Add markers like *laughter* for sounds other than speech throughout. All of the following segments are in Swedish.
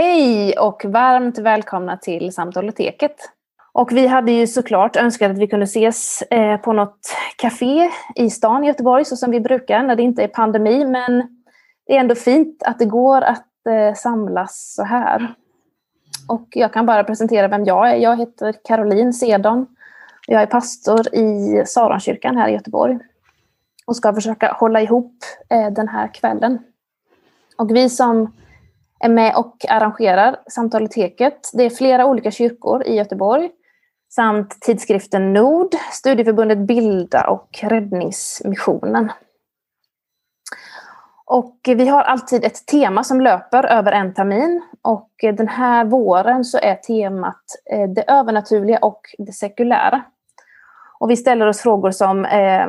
Hej och varmt välkomna till Samtaloteket. Och vi hade ju såklart önskat att vi kunde ses eh, på något café i stan i Göteborg så som vi brukar när det inte är pandemi. Men det är ändå fint att det går att eh, samlas så här. Och jag kan bara presentera vem jag är. Jag heter Caroline Sedon. Jag är pastor i Saronkyrkan här i Göteborg och ska försöka hålla ihop eh, den här kvällen. Och vi som är med och arrangerar samtaleteket. det är flera olika kyrkor i Göteborg samt tidskriften Nord, studieförbundet Bilda och Räddningsmissionen. Och vi har alltid ett tema som löper över en termin och den här våren så är temat eh, det övernaturliga och det sekulära. Och vi ställer oss frågor som eh,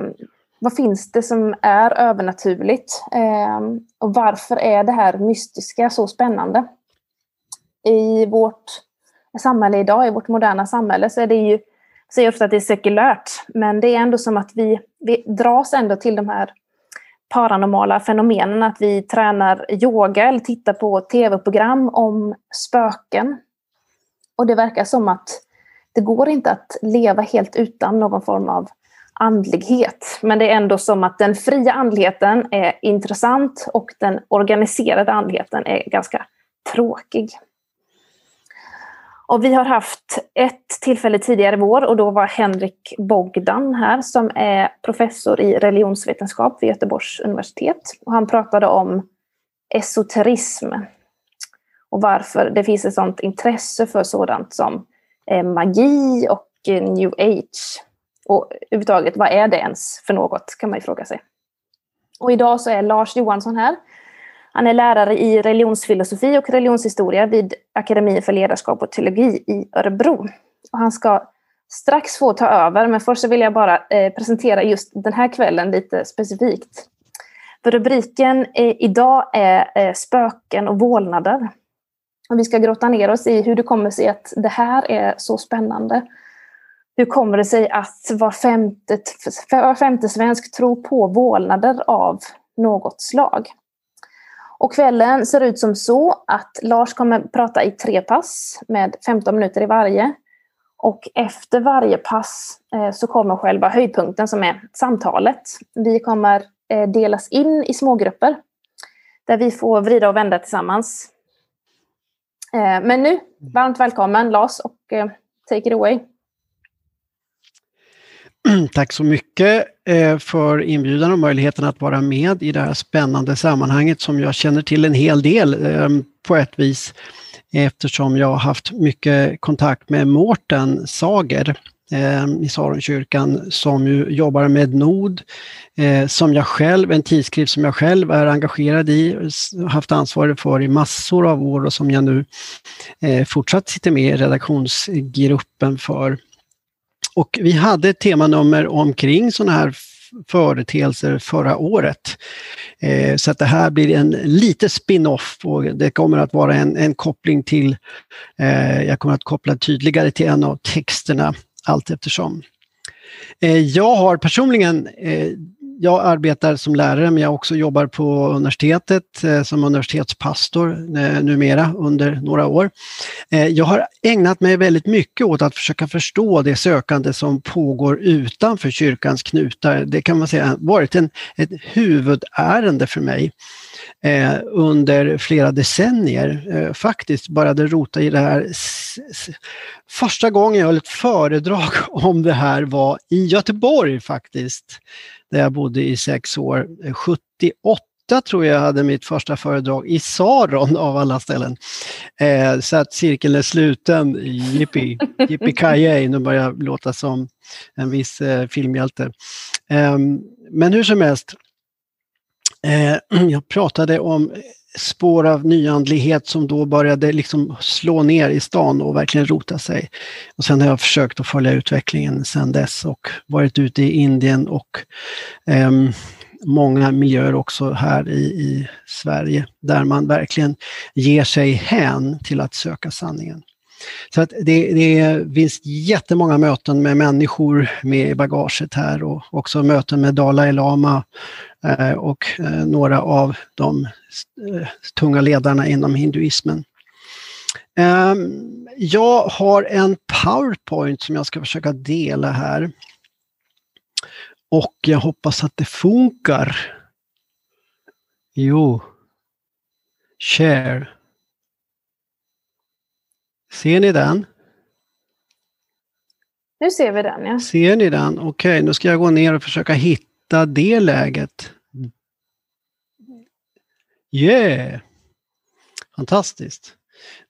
vad finns det som är övernaturligt? Eh, och varför är det här mystiska så spännande? I vårt samhälle idag, i vårt moderna samhälle, så är det ju, jag säger ofta att det är sekulärt, men det är ändå som att vi, vi dras ändå till de här paranormala fenomenen, att vi tränar yoga eller tittar på tv-program om spöken. Och det verkar som att det går inte att leva helt utan någon form av andlighet. Men det är ändå som att den fria andligheten är intressant och den organiserade andligheten är ganska tråkig. Och vi har haft ett tillfälle tidigare i vår och då var Henrik Bogdan här som är professor i religionsvetenskap vid Göteborgs universitet. Och han pratade om esoterism och varför det finns ett sådant intresse för sådant som eh, magi och eh, new age. Och överhuvudtaget, vad är det ens för något, kan man ju fråga sig. Och idag så är Lars Johansson här. Han är lärare i religionsfilosofi och religionshistoria vid Akademin för ledarskap och teologi i Örebro. Och han ska strax få ta över, men först så vill jag bara eh, presentera just den här kvällen lite specifikt. För rubriken eh, idag är eh, spöken och vålnader. Och vi ska grotta ner oss i hur det kommer sig att det här är så spännande hur kommer det sig att var femte, var femte svensk tror på vålnader av något slag? Och kvällen ser ut som så att Lars kommer prata i tre pass med 15 minuter i varje. Och efter varje pass eh, så kommer själva höjdpunkten som är samtalet. Vi kommer eh, delas in i smågrupper där vi får vrida och vända tillsammans. Eh, men nu, varmt välkommen Lars och take it away. *clears throat* Tack så mycket eh, för inbjudan och möjligheten att vara med i det här spännande sammanhanget som jag känner till en hel del ehm, på ett vis eftersom jag har haft mycket kontakt med Mårten Sager ehm, i Saronkyrkan som ju jobbar med NOD, eh, som jag själv, en tidskrift som jag själv är engagerad i, haft ansvar för i massor av år och som jag nu eh, fortsatt sitter med i redaktionsgruppen för. Och vi hade ett temanummer omkring sådana här företeelser förra året. Eh, så att det här blir en lite spin-off och det kommer att vara en, en koppling till, eh, jag kommer att koppla tydligare till en av texterna allt eftersom. Eh, jag har personligen eh, jag arbetar som lärare men jag också jobbar på universitetet eh, som universitetspastor eh, numera under några år. Eh, jag har ägnat mig väldigt mycket åt att försöka förstå det sökande som pågår utanför kyrkans knutar. Det kan man säga varit en, ett huvudärende för mig eh, under flera decennier. Faktiskt började rota i det här. Första gången jag höll ett föredrag *laughs* om det här var i Göteborg faktiskt där jag bodde i sex år. Eh, 78 tror jag hade mitt första föredrag i Saron av alla ställen. Eh, så att cirkeln är sluten, jippi, jippi kajej, nu börjar jag låta som en viss eh, filmhjälte. Eh, men hur som helst, eh, *clears throat* jag pratade om spår av nyandlighet som då började liksom slå ner i stan och verkligen rota sig. Och sen har jag försökt att följa utvecklingen sedan dess och varit ute i Indien och eh, många miljöer också här i, i Sverige där man verkligen ger sig hän till att söka sanningen. Så att det, det finns jättemånga möten med människor med i bagaget här och också möten med Dalai Lama och eh, några av de eh, tunga ledarna inom hinduismen. Um, jag har en PowerPoint som jag ska försöka dela här. Och jag hoppas att det funkar. Jo. Share. Ser ni den? Nu ser vi den, ja. Ser ni den? Okej, okay, nu ska jag gå ner och försöka hitta det läget. Yeah! Fantastiskt.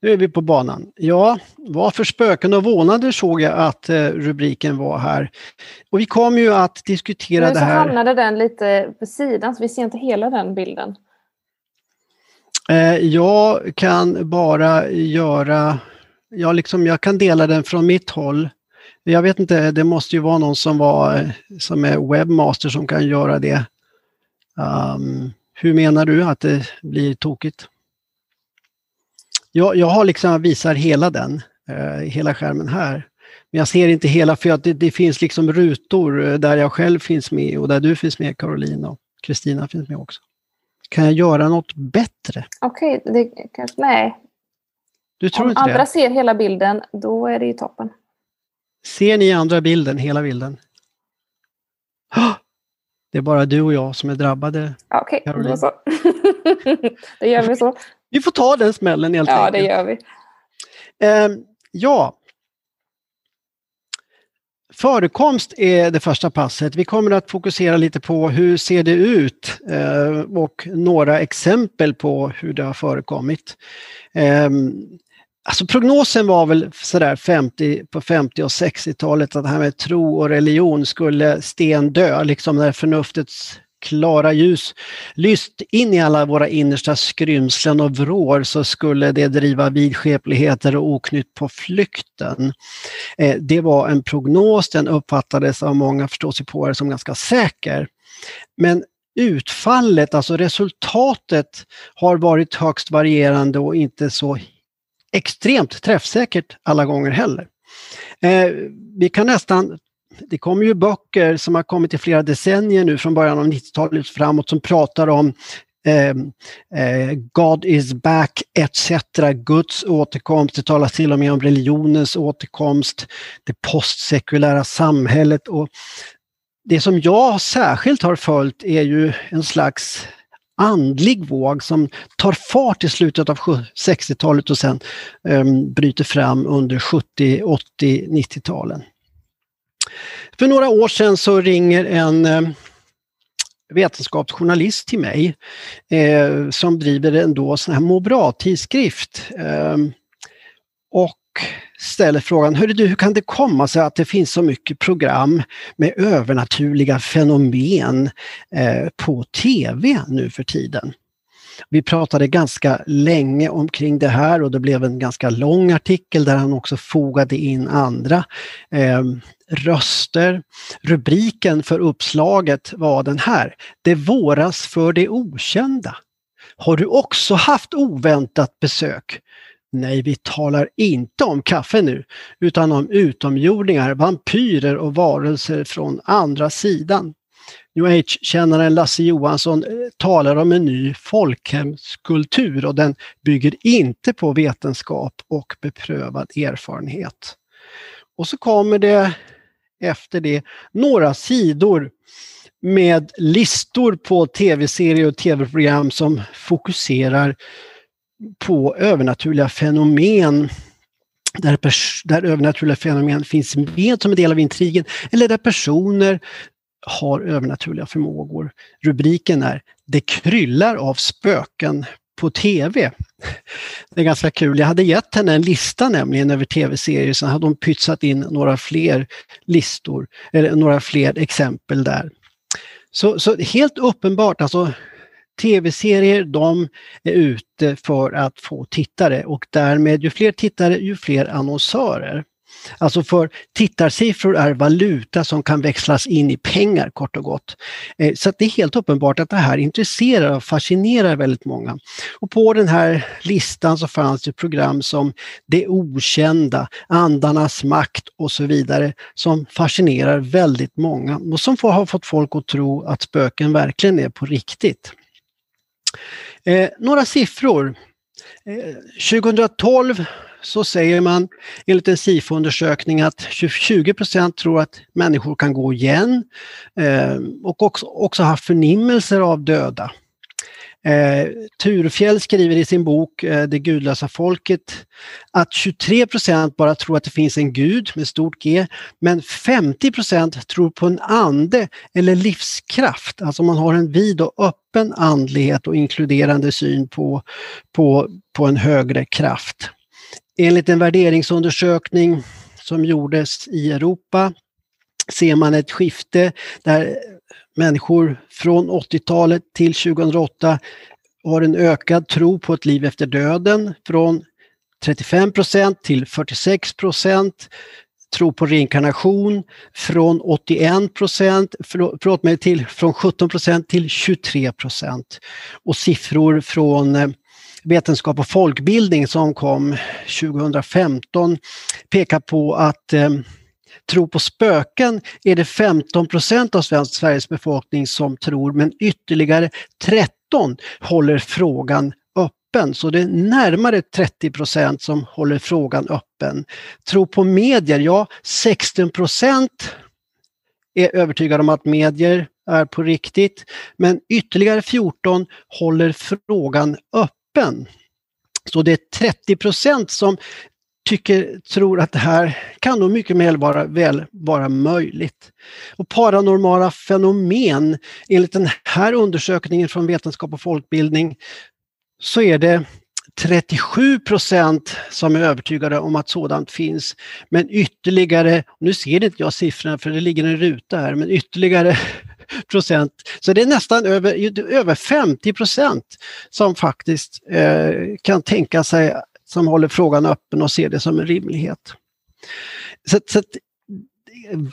Nu är vi på banan. Ja, vad för spöken och vånader såg jag att eh, rubriken var här. Och vi kommer ju att diskutera det här. Nu hamnade den lite på sidan så vi ser inte hela den bilden. Eh, jag kan bara göra, jag, liksom, jag kan dela den från mitt håll. Jag vet inte, det måste ju vara någon som, var, som är webbmaster som kan göra det. Um, hur menar du att det blir tokigt? Jag, jag har liksom visar hela den, eh, hela skärmen här. Men jag ser inte hela för att det, det, finns liksom rutor eh, där jag själv finns med och där du finns med Caroline och Kristina finns med också. Kan jag göra något bättre? Okej, okay, det kanske, nej. Du tror Om inte andra det? ser hela bilden, då är det ju toppen. Ser ni andra bilden, hela bilden? Det är bara du och jag som är drabbade. Okej, okay, då så. *laughs* då gör vi så. Vi får ta den smällen helt ja, enkelt. Ja, det gör vi. Eh, ja. Förekomst är det första passet. Vi kommer att fokusera lite på hur ser det ut eh, och några exempel på hur det har förekommit. Eh, Alltså prognosen var väl sådär 50, på 50 och 60-talet att det här med tro och religion skulle stendö, liksom när förnuftets klara ljus lyst in i alla våra innersta skrymslen och vrår så skulle det driva vidskepligheter och oknytt på flykten. Eh, det var en prognos, den uppfattades av många förståsigpåare som ganska säker. Men utfallet, alltså resultatet, har varit högst varierande och inte så extremt träffsäkert alla gånger heller. Eh, vi kan nästan det kommer ju böcker som har kommit i flera decennier nu från början av 90-talet framåt som pratar om eh, eh, God is back etc. Guds återkomst. Det talas till och med om religionens återkomst, det postsekulära samhället. Och det som jag särskilt har följt är ju en slags andlig våg som tar fart i slutet av 60-talet och sen um, bryter fram under 70, 80, 90-talen. För några år sedan så ringer en um, vetenskapsjournalist till mig eh, som driver en då sån här må bra-tidskrift. Eh, och ställer frågan, du, hur kan det komma sig att det finns så mycket program med övernaturliga fenomen eh, på TV nu för tiden? Vi pratade ganska länge omkring det här och det blev en ganska lång artikel där han också fogade in andra eh, röster. Rubriken för uppslaget var den här, Det våras för det okända. Har du också haft oväntat besök? Nej, vi talar inte om kaffe nu, utan om utomjordingar, vampyrer och varelser från andra sidan. New Age-kännaren Lasse Johansson eh, talar om en ny folkhemskultur och den bygger inte på vetenskap och beprövad erfarenhet. Och så kommer det efter det några sidor med listor på tv-serier och tv-program som fokuserar på övernaturliga fenomen där, där övernaturliga fenomen finns med som en del av intrigen eller där personer har övernaturliga förmågor. Rubriken är Det kryllar av spöken på TV. Det är ganska kul. Jag hade gett henne en lista nämligen över tv-serier, sen hade hon pytsat in några fler listor, eller några fler exempel där. Så, så helt uppenbart, alltså tv-serier de är ute för att få tittare och därmed ju fler tittare ju fler annonsörer. Alltså för tittarsiffror är valuta som kan växlas in i pengar kort och gott. Eh, så det är helt uppenbart att det här intresserar och fascinerar väldigt många. Och på den här listan så fanns det program som Det okända, Andarnas makt och så vidare som fascinerar väldigt många och som har fått folk att tro att spöken verkligen är på riktigt. Eh, några siffror. Eh, 2012 så säger man enligt en SIFO-undersökning att 20 procent tror att människor kan gå igen eh, och också, också haft förnimmelser av döda. Eh, Turfjell skriver i sin bok eh, Det gudlösa folket att 23 procent bara tror att det finns en gud med stort G, men 50 procent tror på en ande eller livskraft. Alltså man har en vid och öppen andlighet och inkluderande syn på, på, på en högre kraft. Enligt en värderingsundersökning som gjordes i Europa ser man ett skifte där människor från 80-talet till 2008 har en ökad tro på ett liv efter döden från 35 procent till 46 procent. Tro på reinkarnation från 81 procent, förlåt mig, till, från 17 procent till 23 procent. Och siffror från eh, Vetenskap och folkbildning som kom 2015 pekar på att eh, tro på spöken är det 15 procent av Sveriges befolkning som tror, men ytterligare 13 håller frågan öppen. Så det är närmare 30 procent som håller frågan öppen. Tro på medier, ja 16 procent är övertygade om att medier är på riktigt, men ytterligare 14 håller frågan öppen. Så det är 30 procent som tycker, tror att det här kan nog mycket väl vara, väl vara möjligt. Och paranormala fenomen, enligt den här undersökningen från Vetenskap och folkbildning, så är det 37 procent som är övertygade om att sådant finns. Men ytterligare, nu ser inte jag siffrorna för det ligger en ruta här, men ytterligare *laughs* procent. Så det är nästan över, över 50 procent som faktiskt eh, kan tänka sig som håller frågan öppen och ser det som en rimlighet. Så, så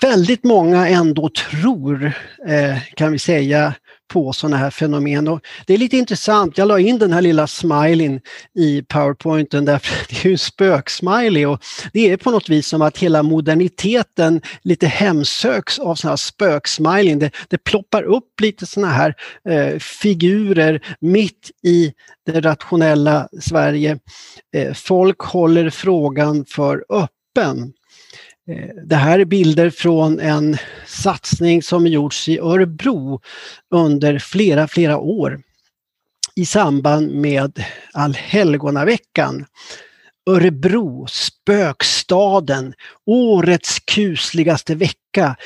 väldigt många ändå tror, eh, kan vi säga, på sådana här fenomen. Och det är lite intressant, jag la in den här lilla smileyn i powerpointen därför att *laughs* det är en spöksmiley och det är på något vis som att hela moderniteten lite hemsöks av sådana här spöksmileyn. Det, det ploppar upp lite sådana här eh, figurer mitt i det rationella Sverige. Eh, folk håller frågan för öppen. Eh, det här är bilder från en satsning som gjorts i Örebro under flera, flera år i samband med Allhelgonaveckan. Örebro, spökstaden, årets kusligaste vecka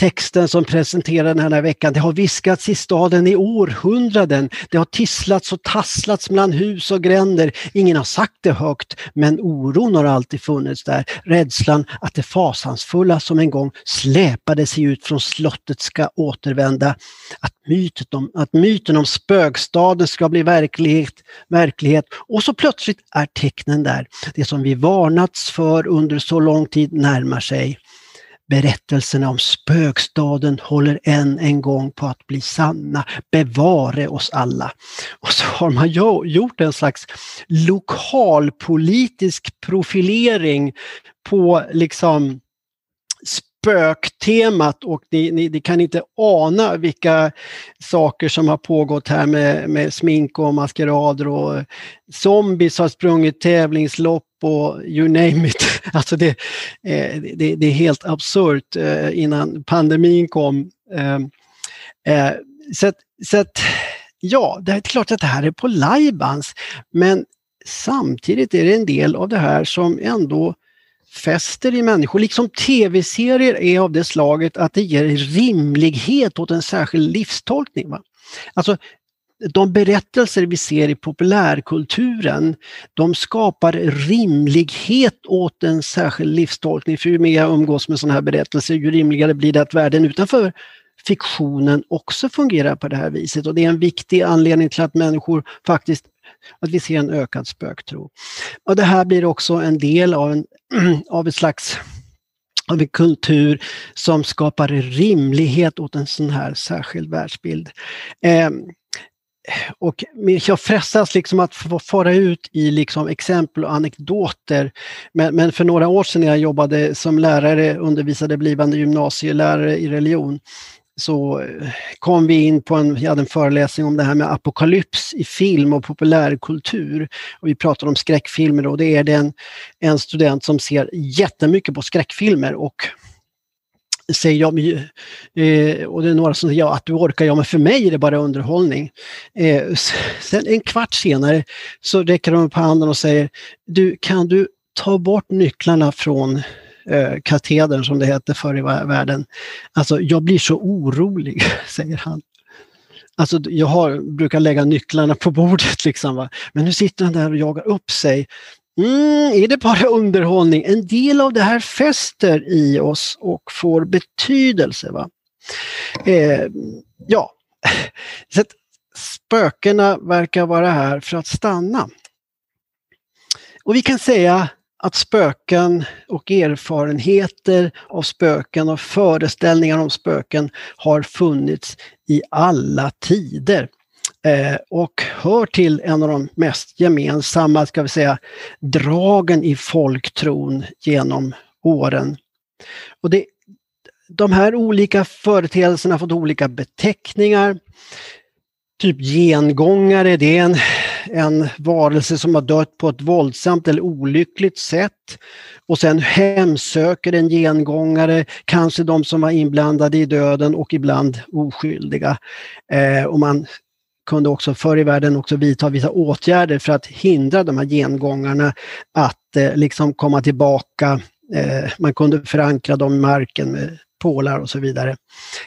texten som presenterar den här veckan. Det har viskats i staden i århundraden. Det har tisslats och tasslats mellan hus och gränder. Ingen har sagt det högt, men oron har alltid funnits där. Rädslan att det fasansfulla som en gång släpade sig ut från slottet ska återvända. Att myten om, att myten om spökstaden ska bli verklighet, verklighet. Och så plötsligt är tecknen där. Det som vi varnats för under så lång tid närmar sig. Berättelserna om spökstaden håller än en gång på att bli sanna. Bevare oss alla. Och så har man gjort en slags lokalpolitisk profilering på liksom spöktemat och ni, ni, ni, kan inte ana vilka saker som har pågått här med, med smink och maskerader och zombies har sprungit tävlingslopp och you name it. *laughs* Alltså det, eh, det, det är helt absurt eh, innan pandemin kom. Ehm, eh, så att, så att, ja, det är klart att det här är på lajbans, men samtidigt är det en del av det här som ändå fäster i människor, liksom tv-serier är av det slaget att det ger rimlighet åt en särskild livstolkning. Va? Alltså, de berättelser vi ser i populärkulturen, de skapar rimlighet åt en särskild livstolkning. För ju mer jag umgås med sådana här berättelser, ju rimligare blir det att världen utanför fiktionen också fungerar på det här viset. Och det är en viktig anledning till att människor faktiskt att vi ser en ökad spöktro. Och det här blir också en del av, en, *clears throat* av ett slags av en kultur som skapar rimlighet åt en sån här särskild världsbild. Eh, och jag frestas liksom att få fara ut i liksom exempel och anekdoter. Men, men, för några år sedan när jag jobbade som lärare, undervisade blivande gymnasielärare i religion, så eh, kom vi in på en, jag hade en föreläsning om det här med apokalyps i film och populärkultur. Och vi pratade om skräckfilmer och det är det en, en student som ser jättemycket på skräckfilmer och säger jag, eh, och det är några som säger ja, att du orkar, ja men för mig är det bara underhållning. Eh, sen en kvart senare så räcker de upp handen och säger, du kan du ta bort nycklarna från eh, katedern som det hette förr i världen. Alltså jag blir så orolig, *laughs* säger han. Alltså jag har, brukar lägga nycklarna på bordet *laughs* liksom. Va? Men nu sitter han där och jagar upp sig. Mm, är det bara underhållning? En del av det här fäster i oss och får betydelse. Va? Eh, ja, *laughs* så spökena verkar vara här för att stanna. Och vi kan säga att spöken och erfarenheter av spöken och föreställningar om spöken har funnits i alla tider. Eh, och hör till en av de mest gemensamma, ska vi säga, dragen i folktron genom åren. Och det, de här olika företeelserna har fått olika beteckningar. Typ gengångare, det är en, en varelse som har dött på ett våldsamt eller olyckligt sätt. Och sen hemsöker en gengångare, kanske de som var inblandade i döden och ibland oskyldiga. Eh, och man kunde också förr i världen också vidta vissa åtgärder för att hindra de här gengångarna att eh, liksom komma tillbaka. Eh, man kunde förankra dem i marken med pålar och så vidare.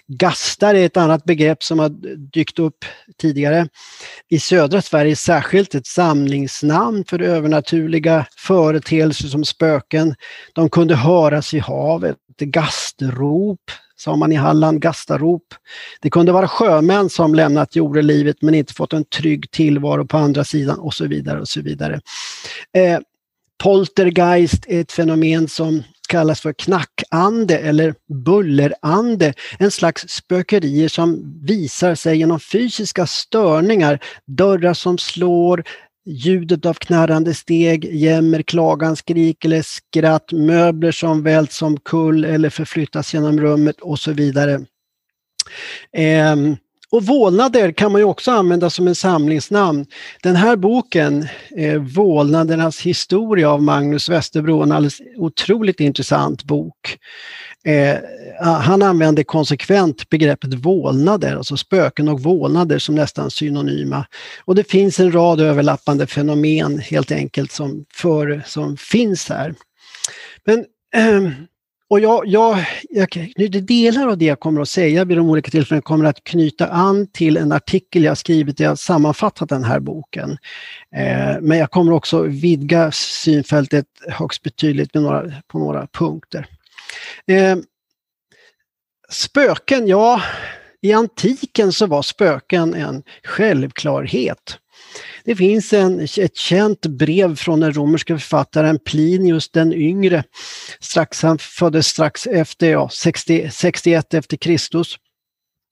Gastar är ett annat begrepp som har dykt upp tidigare. I södra Sverige särskilt ett samlingsnamn för övernaturliga företeelser som spöken. De kunde höras i havet, gastrop sa man i Halland, gastarop. Det kunde vara sjömän som lämnat jordelivet men inte fått en trygg tillvaro på andra sidan och så vidare. och så vidare. Eh, poltergeist är ett fenomen som kallas för knackande eller bullerande, en slags spökerier som visar sig genom fysiska störningar, dörrar som slår, ljudet av knarrande steg, jämmer, klagan, skrik eller skratt, möbler som välts som kull eller förflyttas genom rummet och så vidare. Eh, och vålnader kan man ju också använda som en samlingsnamn. Den här boken, eh, Vålnadernas historia av Magnus Westerbro, en alldeles otroligt intressant bok. Eh, ah, han använder konsekvent begreppet vålnader, alltså spöken och vålnader som nästan synonyma. Och det finns en rad överlappande fenomen helt enkelt som, för, som finns här. Men eh, och jag, jag, jag knyter delar av det jag kommer att säga vid de olika tillfällena kommer att knyta an till en artikel jag skrivit där jag sammanfattat den här boken. Eh, men jag kommer också vidga synfältet högst betydligt med några, på några punkter. Eh, spöken, ja, i antiken så var spöken en självklarhet. Det finns en, ett känt brev från den romerska författaren Plinius den yngre. Strax, han föddes strax efter, ja, 60, 61 efter Kristus.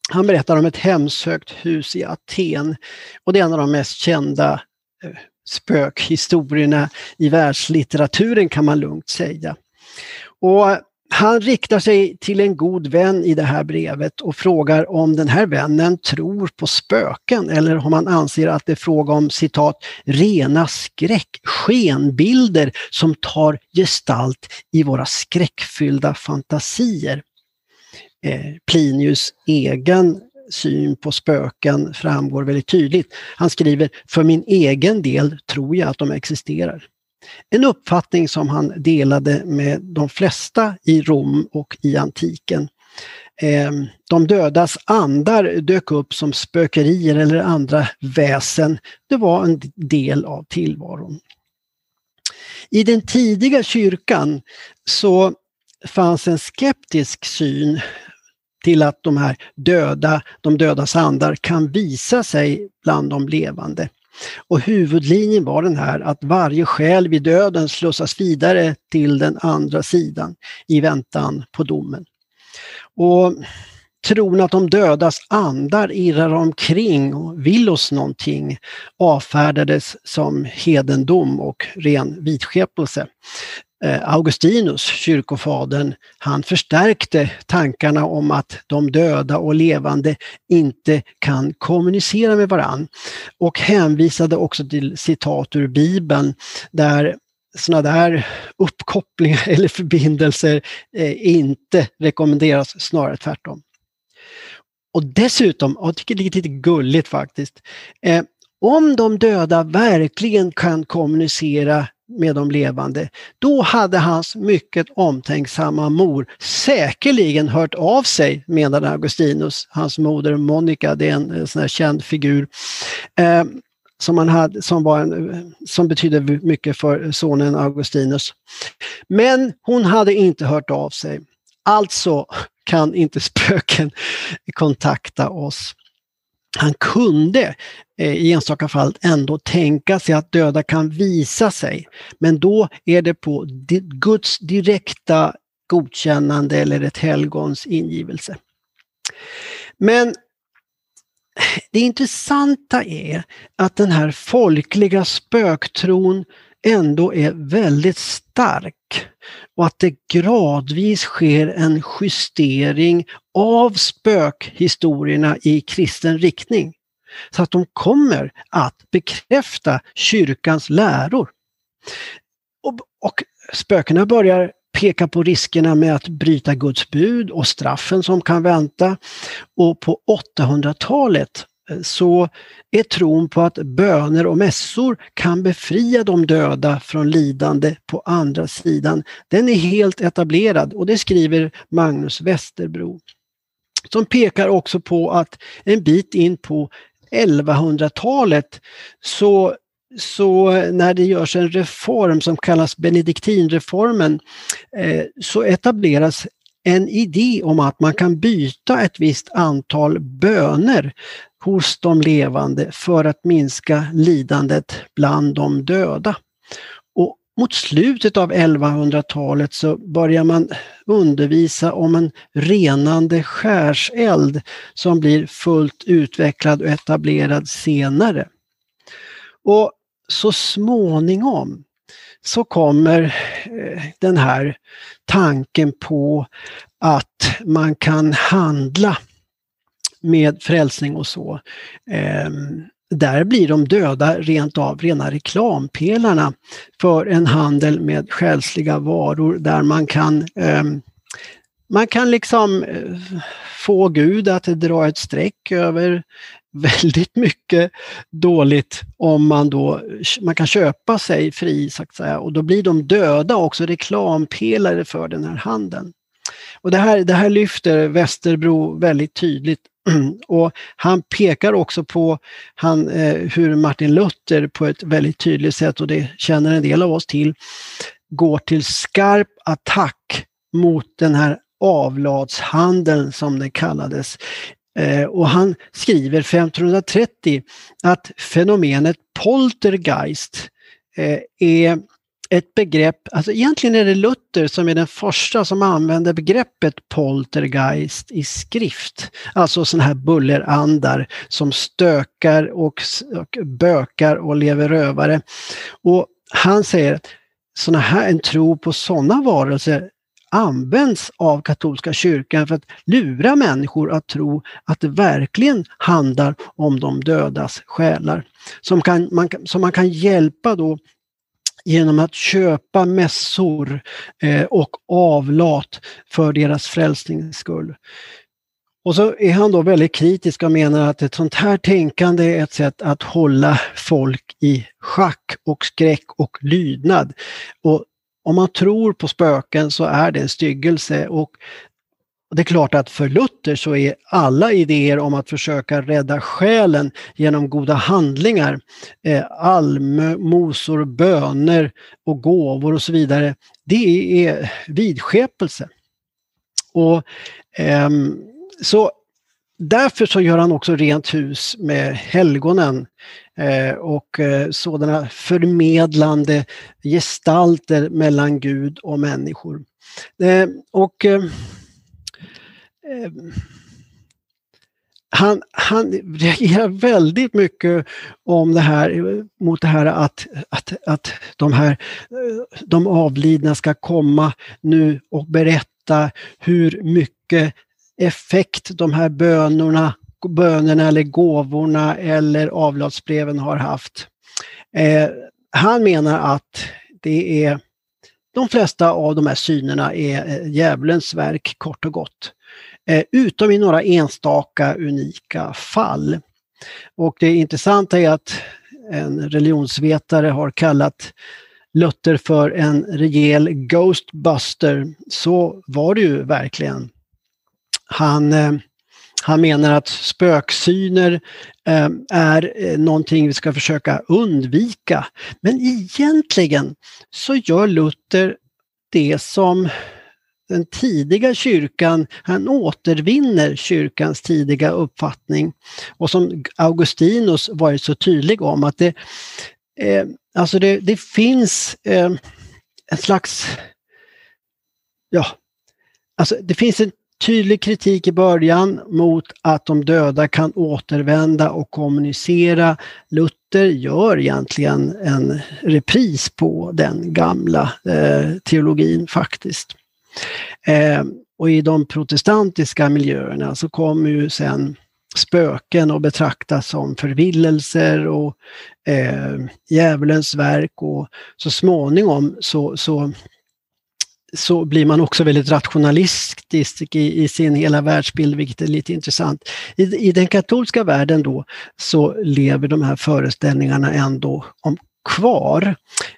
Han berättar om ett hemsökt hus i Aten och det är en av de mest kända eh, spökhistorierna i världslitteraturen kan man lugnt säga. Och han riktar sig till en god vän i det här brevet och frågar om den här vännen tror på spöken eller om han anser att det är fråga om citat rena skräck, skenbilder som tar gestalt i våra skräckfyllda fantasier. Eh, Plinius egen syn på spöken framgår väldigt tydligt. Han skriver, för min egen del tror jag att de existerar. En uppfattning som han delade med de flesta i Rom och i antiken. Ehm, de dödas andar dök upp som spökerier eller andra väsen. Det var en del av tillvaron. I den tidiga kyrkan så fanns en skeptisk syn till att de här döda, de dödas andar kan visa sig bland de levande. Och huvudlinjen var den här att varje själ vid döden slussas vidare till den andra sidan i väntan på domen. Och tron att de dödas andar irrar omkring och vill oss någonting avfärdades som hedendom och ren vidskepelse. Eh, Augustinus, kyrkofadern, han förstärkte tankarna om att de döda och levande inte kan kommunicera med varann. Och hänvisade också till citat ur Bibeln där sådana där uppkopplingar *laughs* eller förbindelser eh, inte rekommenderas, snarare tvärtom. Och dessutom, jag tycker det är lite gulligt faktiskt, eh, om de döda verkligen kan kommunicera med de levande, då hade hans mycket omtänksamma mor säkerligen hört av sig, menade Augustinus. Hans moder Monica, det är en, eh, sån här känd figur. Eh, som, han hade, som, var en, eh, som betydde mycket för sonen Augustinus. Men hon hade inte hört av sig. Alltså kan inte spöken *laughs* kontakta oss. Han kunde eh, i enstaka fall ändå tänka sig att döda kan visa sig, men då är det på Guds direkta godkännande eller ett helgons ingivelse. Men det intressanta är att den här folkliga spöktron ändå är väldigt stark och att det gradvis sker en justering av spökhistorierna i kristen riktning. Så att de kommer att bekräfta kyrkans läror. Och, och spökena börjar peka på riskerna med att bryta Guds bud och straffen som kan vänta. Och på 800-talet Eh, så är tron på att böner och mässor kan befria de döda från lidande på andra sidan, den är helt etablerad och det skriver Magnus Westerbro. Som pekar också på att en bit in på 1100-talet så så när det görs en reform som kallas benediktinreformen eh, så etableras en idé om att man kan byta ett visst antal böner hos de levande för att minska lidandet bland de döda. Och mot slutet av 1100-talet så börjar man undervisa om en renande skärseld som blir fullt utvecklad och etablerad senare. Och så småningom så kommer eh, den här tanken på att man kan handla med frälsning och så. Ehm, där blir de döda rent av rena reklampelarna för en handel med själsliga varor där man kan ehm, man kan liksom eh, få Gud att dra ett streck över *laughs* väldigt mycket dåligt om man då man kan köpa sig fri så att säga och då blir de döda också reklampelare för den här handeln. Och det här, det här lyfter Västerbro väldigt tydligt *clears throat* och han pekar också på han, eh, hur Martin Luther på ett väldigt tydligt sätt, och det känner en del av oss till, går till skarp attack mot den här avlatshandeln som den kallades. Eh, och han skriver 1530 att fenomenet poltergeist eh, är ett begrepp, alltså egentligen är det Luther som är den första som använder begreppet poltergeist i skrift. Alltså sådana här bullerandar som stökar och, och bökar och lever rövare. Och han säger att såna här, en tro på sådana varelser används av katolska kyrkan för att lura människor att tro att det verkligen handlar om de dödas själar. Som, kan, man, som man kan hjälpa då genom att köpa mässor eh, och avlat för deras frälsnings skull. Och så är han då väldigt kritisk och menar att ett sånt här tänkande är ett sätt att hålla folk i schack och skräck och lydnad. Och om man tror på spöken så är det en styggelse och det är klart att för Luther så är alla idéer om att försöka rädda själen genom goda handlingar, eh, allmosor, böner och gåvor och så vidare, det är vidskepelse. Och, eh, så därför så gör han också rent hus med helgonen eh, och eh, sådana förmedlande gestalter mellan Gud och människor. Eh, och ehm, Ehm, han, han reagerar väldigt mycket om det här, mot det här att, att, att de här de avlidna ska komma nu och berätta hur mycket effekt de här bönorna, bönerna eller gåvorna eller avlatsbreven har haft. Eh, han menar att det är de flesta av de här synerna är eh, djävulens verk kort och gott. Eh, utom i några enstaka unika fall. Och det intressanta är att en religionsvetare har kallat Luther för en rejäl Ghostbuster. Så var det ju verkligen. Han, eh, han menar att spöksyner eh, är någonting vi ska försöka undvika. Men egentligen så gör Luther det som den tidiga kyrkan, han återvinner kyrkans tidiga uppfattning. Och som Augustinus varit så tydlig om att det, eh, alltså det, det finns eh, en slags, ja, alltså det finns en tydlig kritik i början mot att de döda kan återvända och kommunicera. Luther gör egentligen en repris på den gamla eh, teologin faktiskt. Eh, och i de protestantiska miljöerna så kommer ju sen spöken att betraktas som förvillelser och eh, djävulens verk och så småningom så, så, så blir man också väldigt rationalistisk i, i, sin hela världsbild, vilket är lite intressant. I, I den katolska världen då så lever de här föreställningarna ändå om kvar.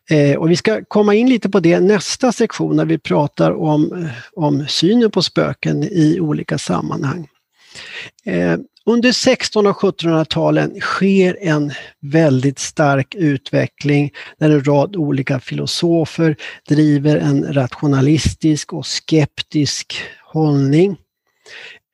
Eh, och vi ska komma in lite på det nästa sektion när vi pratar om, eh, om synen på spöken i olika sammanhang. Eh, under 1600 och 1700-talen sker en väldigt stark utveckling där en rad olika filosofer driver en rationalistisk och skeptisk hållning.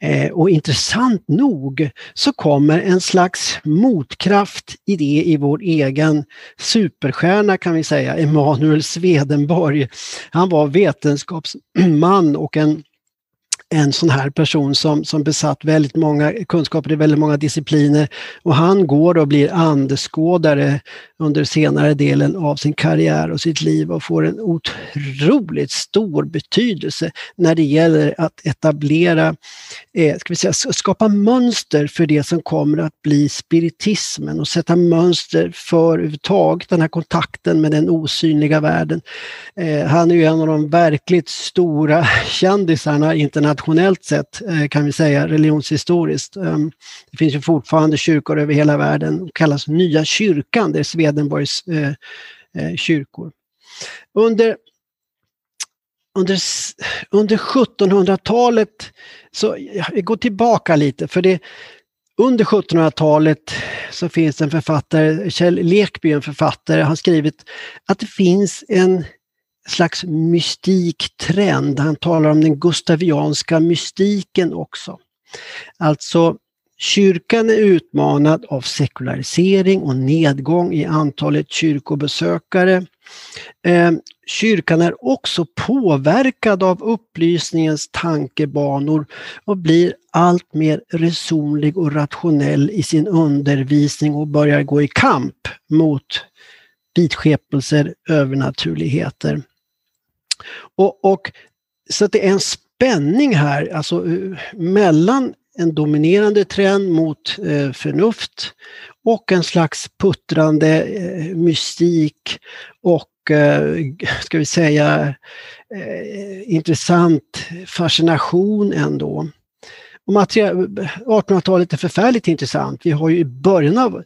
Eh, och intressant nog så kommer en slags motkraft i det i vår egen superstjärna kan vi säga, Emanuel Swedenborg. Han var vetenskapsman och en en sån här person som, som besatt väldigt många kunskaper i väldigt många discipliner och han går och blir andeskådare under senare delen av sin karriär och sitt liv och får en otroligt stor betydelse när det gäller att etablera, eh, ska vi säga, skapa mönster för det som kommer att bli spiritismen och sätta mönster för överhuvudtaget den här kontakten med den osynliga världen. Eh, han är ju en av de verkligt stora *laughs* kändisarna internationellt sett eh, kan vi säga religionshistoriskt. Ehm, det finns ju fortfarande kyrkor över hela världen, och kallas Nya kyrkan, det är Swedenborgs eh, eh, kyrkor. Under, under, under 1700-talet, så jag går tillbaka lite, för det under 1700-talet så finns en författare, Kjell Lekby, en författare, har skrivit att det finns en slags mystiktrend. Han talar om den gustavianska mystiken också. Alltså Kyrkan är utmanad av sekularisering och nedgång i antalet kyrkobesökare. Eh, kyrkan är också påverkad av upplysningens tankebanor och blir allt mer resonlig och rationell i sin undervisning och börjar gå i kamp mot vidskepelser, övernaturligheter. Och, och, så det är en spänning här, alltså eh, mellan en dominerande trend mot eh, förnuft och en slags puttrande eh, mystik och eh, ska vi säga eh, intressant fascination ändå. 1800-talet är förfärligt intressant. Vi har ju i början av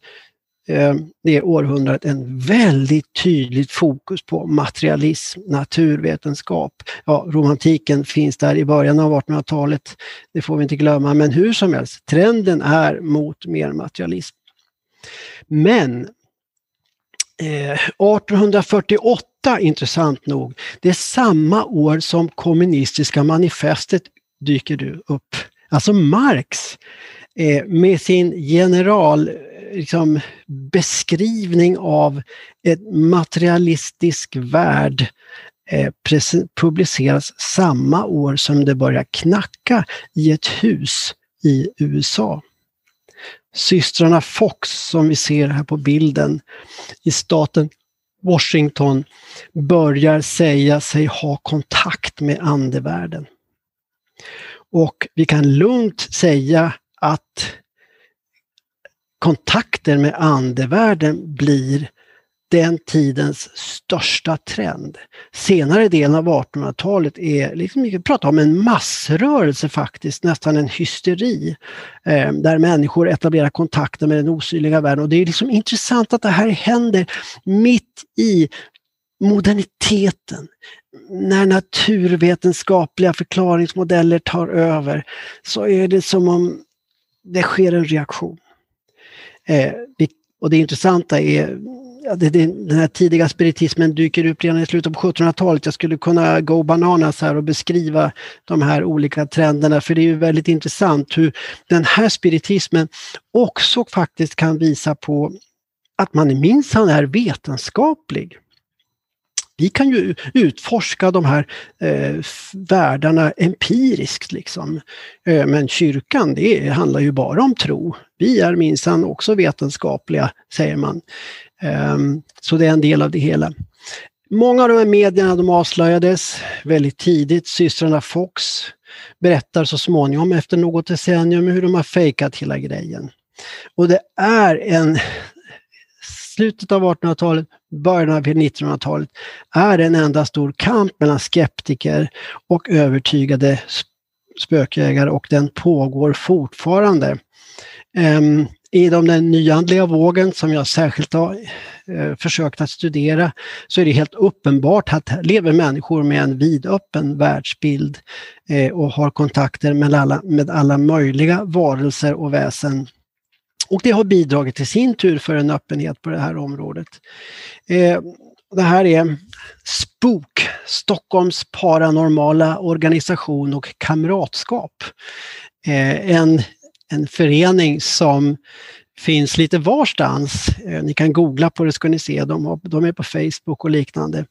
Eh, det århundradet en väldigt tydligt fokus på materialism, naturvetenskap. Ja, romantiken finns där i början av 1800-talet, det får vi inte glömma, men hur som helst, trenden är mot mer materialism. Men eh, 1848, intressant nog, det är samma år som kommunistiska manifestet dyker upp. Alltså Marx eh, med sin general liksom, beskrivning av en materialistisk värld eh, publiceras samma år som det börjar knacka i ett hus i USA. systrarna Fox som vi ser här på bilden i staten Washington börjar säga sig ha kontakt med andevärlden. Och vi kan lugnt säga att kontakter med andevärlden blir den tidens största trend. Senare delen av 1800-talet är, liksom, vi pratar om en massrörelse faktiskt, nästan en hysteri, eh, där människor etablerar kontakter med den osynliga världen. Och det är liksom intressant att det här händer mitt i moderniteten, när naturvetenskapliga förklaringsmodeller tar över, så är det som om det sker en reaktion. Eh, och det intressanta är ja, det, det, den här tidiga spiritismen dyker upp redan i slutet på 1700-talet. Jag skulle kunna go bananas här och beskriva de här olika trenderna, för det är ju väldigt intressant hur den här spiritismen också faktiskt kan visa på att man minsann är vetenskaplig. Vi kan ju utforska de här eh, världarna empiriskt. Liksom. Eh, men kyrkan, det handlar ju bara om tro. Vi är minsann också vetenskapliga, säger man. Eh, så det är en del av det hela. Många av de här medierna de avslöjades väldigt tidigt. Systrarna Fox berättar så småningom efter något decennium hur de har fejkat hela grejen. Och det är en slutet av 1800-talet, början av 1900-talet är en enda stor kamp mellan skeptiker och övertygade spökjägare och den pågår fortfarande. Ehm, um, inom den nyandliga vågen som jag särskilt har eh, försökt att studera så är det helt uppenbart att här lever människor med en vidöppen världsbild eh, och har kontakter med alla, med alla möjliga varelser och väsen och det har bidragit till sin tur för en öppenhet på det här området. Eh, det här är SPOK, Stockholms paranormala organisation och kamratskap. Eh, en, en förening som finns lite varstans. Eh, ni kan googla på det ska ni se, de, de är på Facebook och liknande.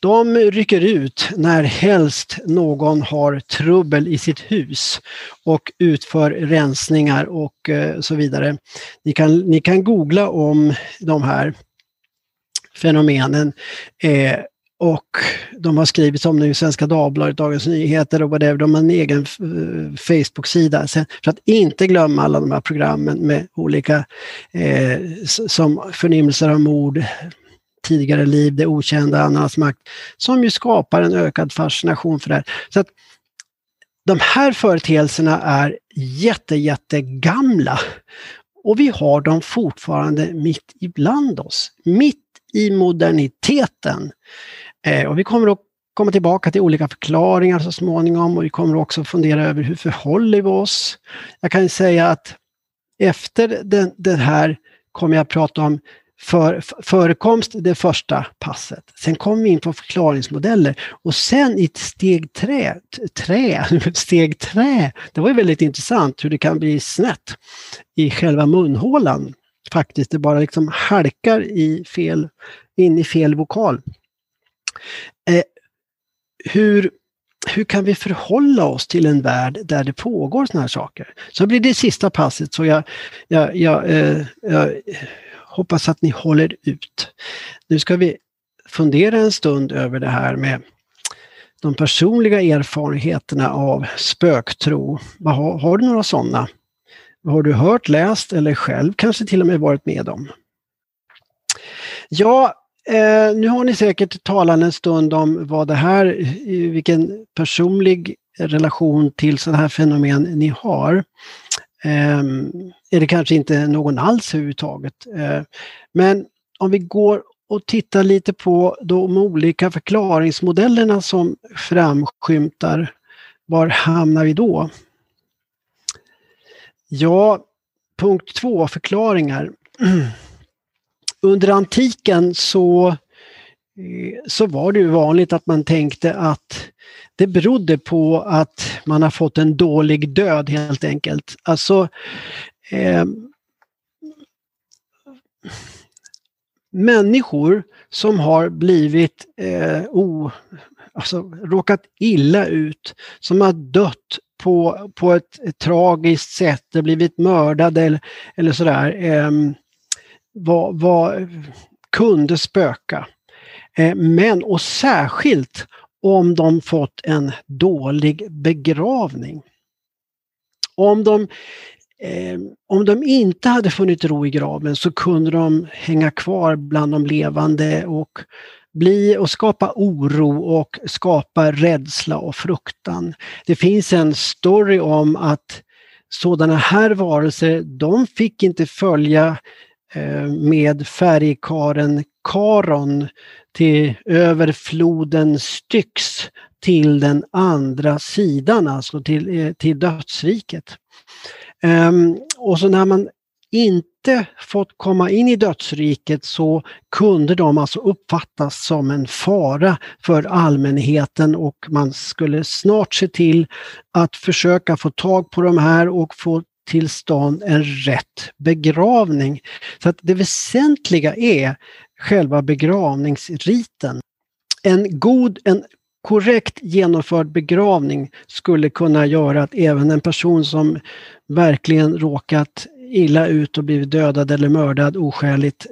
De rycker ut när helst någon har trubbel i sitt hus och utför rensningar och eh, så vidare. Ni kan, ni kan googla om de här fenomenen. Eh, och de har skrivit om det i Svenska Dagbladet, Dagens Nyheter och whatever. De har en egen eh, Facebook-sida. För att inte glömma alla de här programmen med olika eh, som förnimmelser av mord, tidigare liv, det okända, annans makt, som ju skapar en ökad fascination för det här. Så att de här företeelserna är jätte, jättegamla och vi har dem fortfarande mitt ibland oss, mitt i moderniteten. Eh, och vi kommer att komma tillbaka till olika förklaringar så småningom och vi kommer också fundera över hur förhåller vi oss. Jag kan säga att efter den, den här kommer jag att prata om för, förekomst det första passet. Sen kommer vi in på förklaringsmodeller och sen i ett steg trä, trä, *laughs* steg trä, det var ju väldigt intressant hur det kan bli snett i själva munhålan. Faktiskt, det bara liksom halkar i fel, in i fel vokal. Eh, hur, hur kan vi förhålla oss till en värld där det pågår sådana här saker? Så blir det sista passet, så jag, jag, jag, eh, jag hoppas att ni håller ut. Nu ska vi fundera en stund över det här med de personliga erfarenheterna av spöktro. Har, har du några sådana? Har du hört, läst eller själv kanske till och med varit med om? Ja, Eh, nu har ni säkert talat en stund om vad det här, vilken personlig relation till sådana här fenomen ni har. Eh, är det kanske inte någon alls överhuvudtaget. Eh, men om vi går och tittar lite på de olika förklaringsmodellerna som framskymtar, var hamnar vi då? Ja, punkt två, förklaringar. *clears throat* under antiken så, eh, så var det ju vanligt att man tänkte att det berodde på att man har fått en dålig död helt enkelt. Alltså eh, människor som har blivit eh, o, alltså, råkat illa ut, som har dött på, på ett, ett tragiskt sätt, blivit mördade eller, eller sådär, eh, var, var, kunde spöka. Eh, men och särskilt om de fått en dålig begravning. Om de, eh, om de inte hade funnit ro i graven så kunde de hänga kvar bland de levande och bli och skapa oro och skapa rädsla och fruktan. Det finns en story om att sådana här varelser, de fick inte följa Eh, med färgkaren Karon till över floden Styx till den andra sidan, alltså till, eh, till dödsriket. Ehm, och så när man inte fått komma in i dödsriket så kunde de alltså uppfattas som en fara för allmänheten och man skulle snart se till att försöka få tag på de här och få till stånd en rätt begravning. Så att det väsentliga är själva begravningsriten. En god, en korrekt genomförd begravning skulle kunna göra att även en person som verkligen råkat illa ut och blivit dödad eller mördad oskäligt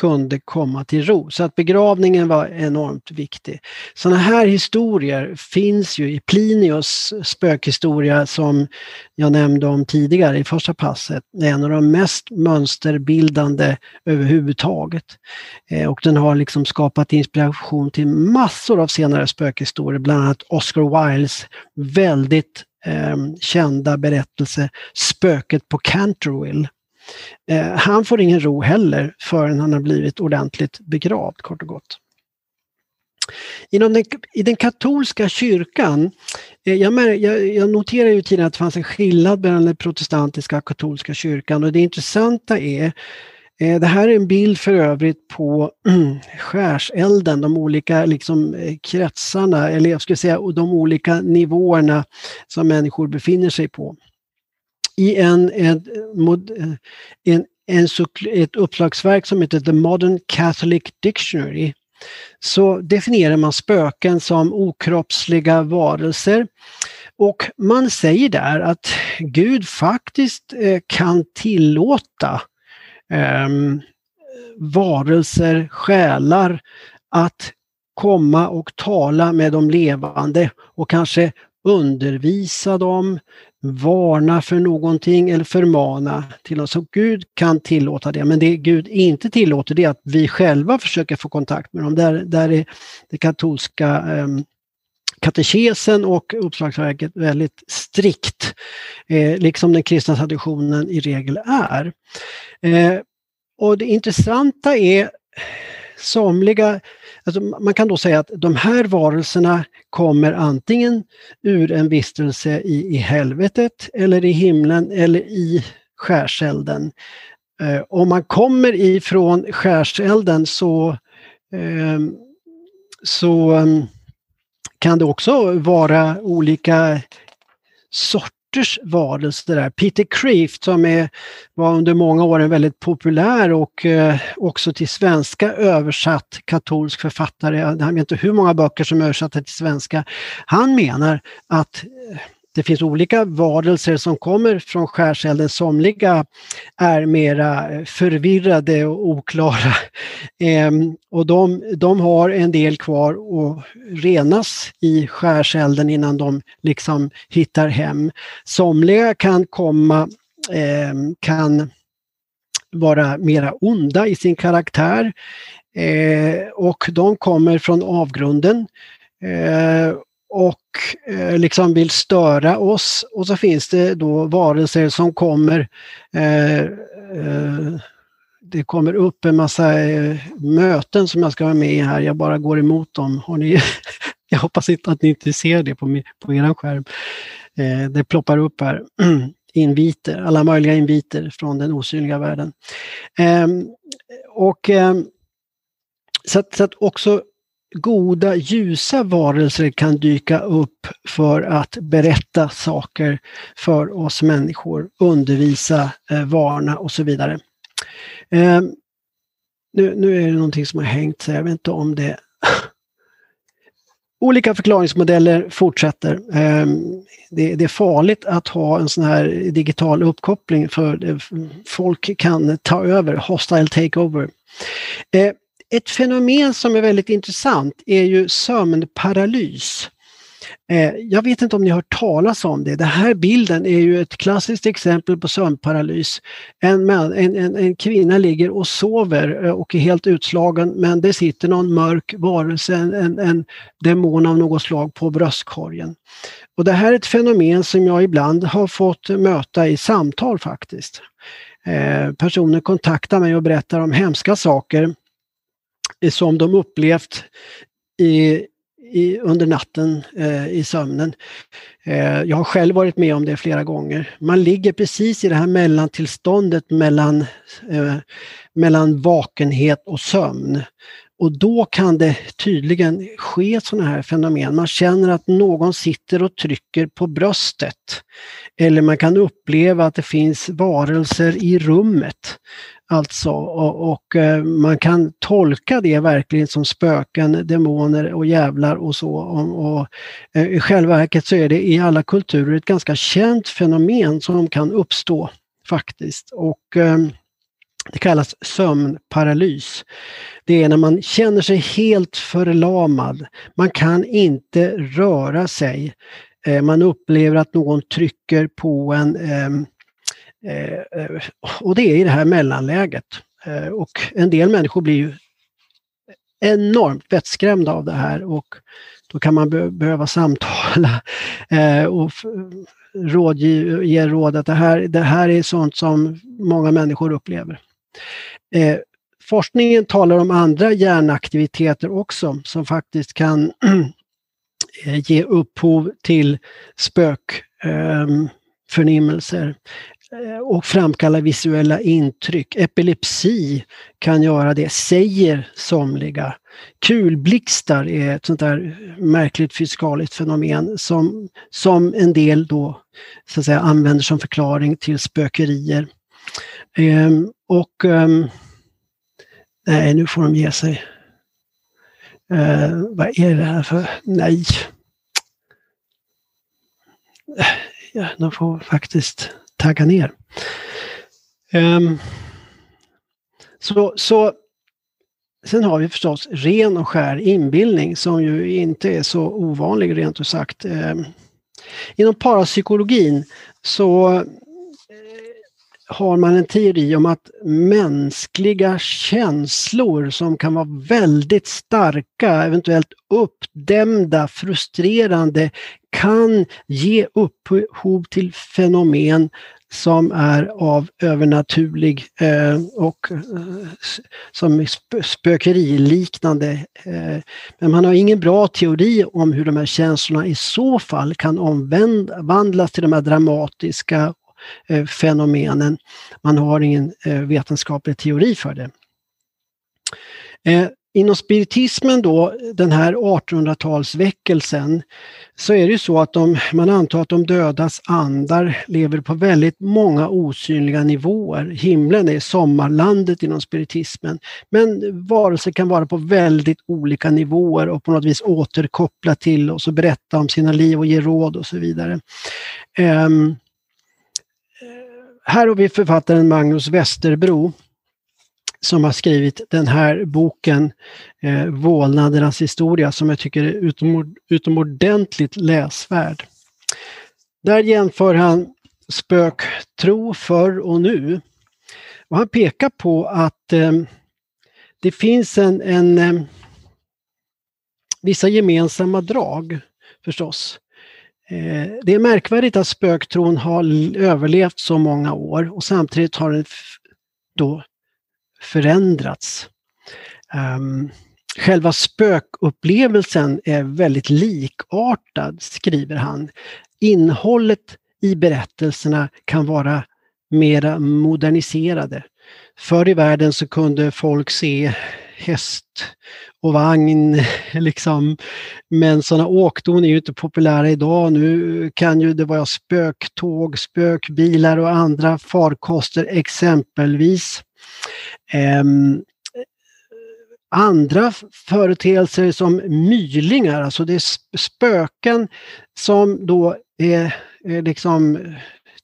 kunde komma till ro. Så att begravningen var enormt viktig. Sådana här historier finns ju i Plinius spökhistoria som jag nämnde om tidigare i första passet. Det är en av de mest mönsterbildande överhuvudtaget. Eh, och den har liksom skapat inspiration till massor av senare spökhistorier, bland annat Oscar Wildes väldigt eh, kända berättelse Spöket på Canterville Eh, han får ingen ro heller förrän han har blivit ordentligt begravd, kort och gott. Inom den, I den katolska kyrkan, eh, jag, jag, jag noterar ju tidigare att det fanns en skillnad mellan den protestantiska och katolska kyrkan och det intressanta är eh, det här är en bild för övrigt på *clears throat* skärselden, de olika liksom, eh, kretsarna, eller jag skulle säga de olika nivåerna som människor befinner sig på i en, eh, en, en, en, ett uppslagsverk som heter The Modern Catholic Dictionary så definierar man spöken som okroppsliga varelser. Och man säger där att Gud faktiskt eh, kan tillåta eh, varelser, själar att komma och tala med de levande och kanske undervisa dem, varna för någonting eller förmana till något. Så Gud kan tillåta det, men det Gud inte tillåter det är att vi själva försöker få kontakt med dem. Där, där är det katolska um, katekesen och uppslagsverket väldigt strikt, eh, liksom den kristna traditionen i regel är. Eh, och det intressanta är somliga Alltså man kan då säga att de här varelserna kommer antingen ur en vistelse i, i helvetet eller i himlen eller i skärselden. Eh, om man kommer ifrån skärselden så, eh, så ehm, kan det också vara olika sorter sorters varelser där. Peter Kreeft som är, var under många år en väldigt populär och eh, också till svenska översatt katolsk författare. Jag vet inte hur många böcker som är översatta till svenska. Han menar att eh, det finns olika varelser som kommer från skärselden. Somliga är mera eh, förvirrade och oklara. *laughs* Ehm, och de, de har en del kvar att renas i skärselden innan de liksom hittar hem. Somliga kan komma, ehm, kan vara mera onda i sin karaktär eh, och de kommer från avgrunden eh, och eh, liksom vill störa oss. Och så finns det då varelser som kommer eh, eh, det kommer upp en massa eh, möten som jag ska vara med i här. Jag bara går emot dem. Har ni, *laughs* jag hoppas inte att ni inte ser det på, på er skärm. Eh, det ploppar upp här. *clears throat* inviter, alla möjliga inviter från den osynliga världen. Eh, och eh, så att, så att också goda ljusa varelser kan dyka upp för att berätta saker för oss människor, undervisa, eh, varna och så vidare. Eh, nu, nu är det någonting som har hängt så jag vet inte om det *laughs* olika förklaringsmodeller fortsätter. Ehm, det, är farligt att ha en sån här digital uppkoppling för eh, folk kan ta över, hostile takeover. Eh, ett fenomen som är väldigt intressant är ju sömnparalys. Eh, jag vet inte om ni har hört talas om det. Den här bilden är ju ett klassiskt exempel på sömnparalys. En, en, en, en kvinna ligger och sover eh, och är helt utslagen men det sitter någon mörk varelse, en, en demon av något slag på bröstkorgen. Och det här är ett fenomen som jag ibland har fått möta i samtal faktiskt. Eh, personer kontaktar mig och berättar om hemska saker som de upplevt i, i, under natten eh, i sömnen. Eh, jag har själv varit med om det flera gånger. Man ligger precis i det här mellantillståndet mellan, eh, mellan vakenhet och sömn. Och då kan det tydligen ske sådana här fenomen. Man känner att någon sitter och trycker på bröstet. Eller man kan uppleva att det finns varelser i rummet. Alltså, och, och, eh, man kan tolka det verkligen som spöken, demoner och jävlar och så. Och, och, eh, I själva verket så är det i alla kulturer ett ganska känt fenomen som kan uppstå faktiskt. Och eh, det kallas sömnparalys. Det är när man känner sig helt förlamad. Man kan inte röra sig. Eh, man upplever att någon trycker på en ehm, eh, och det är i det här mellanläget. Eh, och en del människor blir ju enormt vettskrämda av det här och då kan man be behöva samtala *laughs* och rådge, ge råd att det här, det här är sånt som många människor upplever. Eh, forskningen talar om andra hjärnaktiviteter också som faktiskt kan *clears throat* eh, ge upphov till spökförnimmelser. Ehm, eh, och framkalla visuella intryck. Epilepsi kan göra det, säger somliga. Kulblixtar är ett sånt där märkligt fysikaliskt fenomen som, som en del då så att säga, använder som förklaring till spökerier. Ehm, och um, nej, nu får de ge sig. Uh, vad är det här för... Nej. Ja, de får faktiskt tagga ner. Um, så, så Sen har vi förstås ren och skär inbildning som ju inte är så ovanlig rent ut sagt. Um, inom parapsykologin så har man en teori om att mänskliga känslor som kan vara väldigt starka, eventuellt uppdämda, frustrerande, kan ge upphov till fenomen som är av övernaturlig eh, och eh, som är spökeriliknande. Eh, men man har ingen bra teori om hur de här känslorna i så fall kan omvandlas till de här dramatiska eh, fenomenen. Man har ingen eh, vetenskaplig teori för det. Eh, Inom spiritismen då, den här 1800-talsväckelsen, så är det ju så att de, man antar att de dödas andar lever på väldigt många osynliga nivåer. Himlen är sommarlandet inom spiritismen, men varelser kan vara på väldigt olika nivåer och på något vis återkoppla till oss och berätta om sina liv och ge råd och så vidare. Um, här har vi författaren Magnus Westerbro som har skrivit den här boken, eh, Vålnadernas historia, som jag tycker är utomord utomordentligt läsvärd. Där jämför han spöktro förr och nu. Och han pekar på att eh, det finns en, en eh, vissa gemensamma drag förstås. Eh, det är märkvärdigt att spöktron har överlevt så många år och samtidigt har den då förändrats. Um, själva spökupplevelsen är väldigt likartad, skriver han. Innehållet i berättelserna kan vara mera moderniserade. Förr i världen så kunde folk se häst och vagn, *laughs* liksom. men sådana åkdon är ju inte populära idag. Nu kan ju det vara spöktåg, spökbilar och andra farkoster exempelvis. Um, andra företeelser som mylingar, alltså det är spöken som då är, är liksom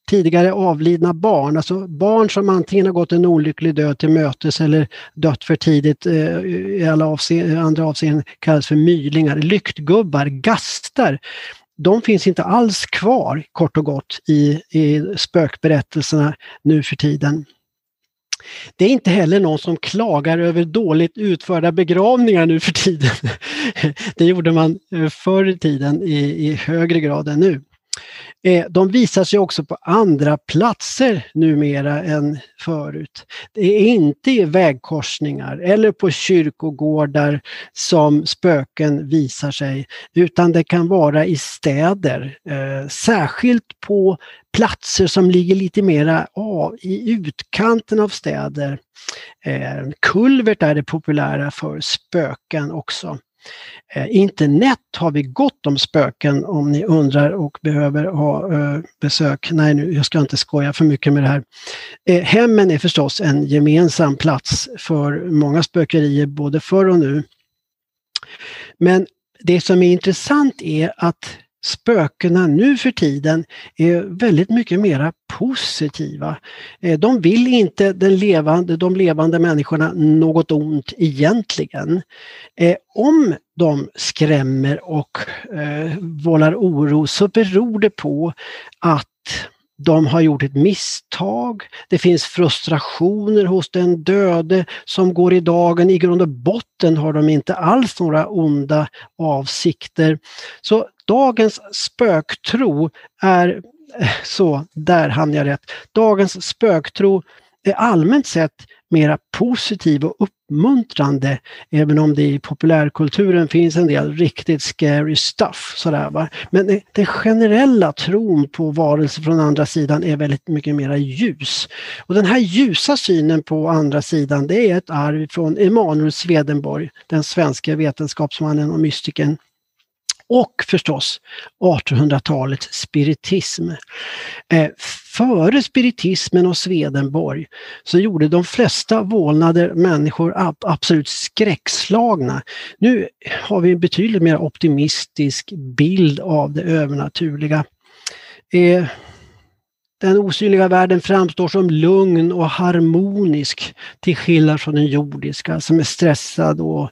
tidigare avlidna barn, alltså barn som antingen har gått en olycklig död till mötes eller dött för tidigt eh, i alla avse andra avseenden kallas för mylingar. Lyktgubbar, gastar, de finns inte alls kvar kort och gott i, i spökberättelserna nu för tiden. Det är inte heller någon som klagar över dåligt utförda begravningar nu för tiden. *laughs* Det gjorde man eh, förr i tiden i, i högre grad än nu. Eh, de visar sig också på andra platser numera än förut. Det är inte i vägkorsningar eller på kyrkogårdar som spöken visar sig, utan det kan vara i städer. Eh, särskilt på platser som ligger lite mera av, i utkanten av städer. Eh, kulvert är det populära för spöken också. Eh, internet har vi gott om spöken om ni undrar och behöver ha eh, besök. Nej, nu, jag ska inte skoja för mycket med det här. Eh, hemmen är förstås en gemensam plats för många spökerier både förr och nu. Men det som är intressant är att spökena nu för tiden är väldigt mycket mera positiva. Eh, de vill inte den levande, de levande människorna något ont egentligen. Eh, om de skrämmer och eh, vållar oro så beror det på att de har gjort ett misstag, det finns frustrationer hos den döde som går i dagen. I grund och botten har de inte alls några onda avsikter. Så dagens spöktro är eh, så, där hann jag rätt. Dagens spöktro är allmänt sett mera positiv och uppmuntrande, även om det i populärkulturen finns en del riktigt scary stuff. Sådär, va? Men den generella tron på varelser från andra sidan är väldigt mycket mera ljus. Och den här ljusa synen på andra sidan, det är ett arv från Emanuel Swedenborg, den svenska vetenskapsmannen och mystikern och förstås 1800-talets spiritism. Eh, före spiritismen och Swedenborg så gjorde de flesta vålnader människor absolut skräckslagna. Nu har vi en betydligt mer optimistisk bild av det övernaturliga. Eh, den osynliga världen framstår som lugn och harmonisk till skillnad från den jordiska som är stressad och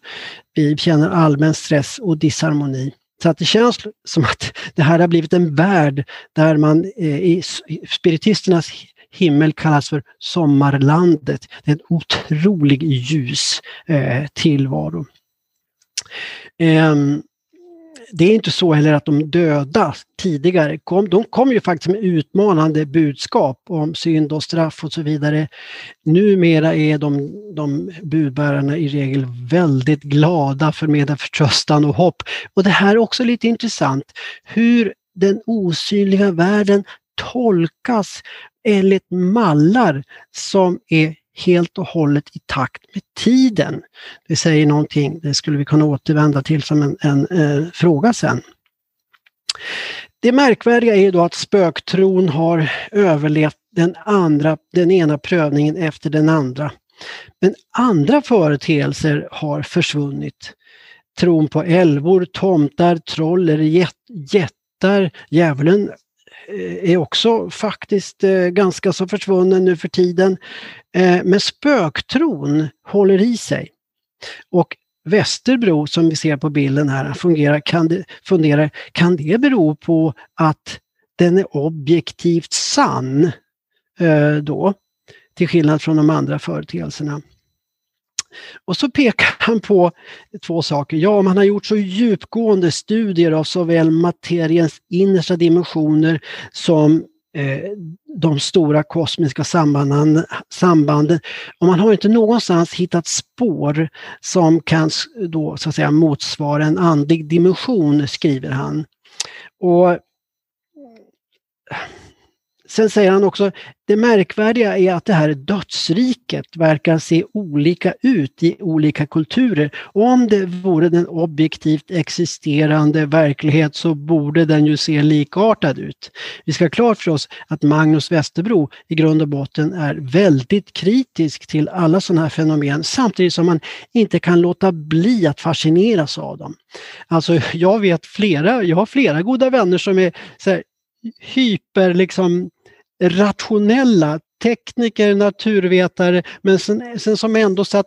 vi känner allmän stress och disharmoni. Så att det känns som att det här har blivit en värld där man eh, i spiritisternas himmel kallas för sommarlandet. Det är en otrolig ljus eh, tillvaro. Ehm, det är inte så heller att de döda tidigare kom, de kom ju faktiskt med utmanande budskap om synd och straff och så vidare. Numera är de, de budbärarna i regel väldigt glada, förmedlar förtröstan och hopp. Och det här är också lite intressant, hur den osynliga världen tolkas enligt mallar som är helt och hållet i takt med tiden. Det säger någonting, det skulle vi kunna återvända till som en, en eh, fråga sen. Det märkvärdiga är då att spöktron har överlevt den, andra, den ena prövningen efter den andra. Men andra företeelser har försvunnit. Tron på älvor, tomtar, troll eller jättar, djävulen eh, är också faktiskt eh, ganska så försvunnen nu för tiden. Eh, men spöktron håller i sig. Och Västerbro som vi ser på bilden här fungerar, kan det, funderar, kan det bero på att den är objektivt sann eh, då? Till skillnad från de andra företeelserna. Och så pekar han på två saker. Ja, man har gjort så djupgående studier av såväl materiens innersta dimensioner som Eh, de stora kosmiska sambanden, sambanden. Och man har inte någonstans hittat spår som kan då, så att säga, motsvara en andlig dimension, skriver han. Och sen säger han också, det märkvärdiga är att det här dödsriket verkar se olika ut i olika kulturer. Om det vore den objektivt existerande verklighet så borde den ju se likartad ut. Vi ska ha klart för oss att Magnus Westerbro i grund och botten är väldigt kritisk till alla sådana här fenomen samtidigt som man inte kan låta bli att fascineras av dem. Alltså jag vet flera, jag har flera goda vänner som är så här, hyper liksom rationella tekniker, naturvetare, men sen, sen som ändå satt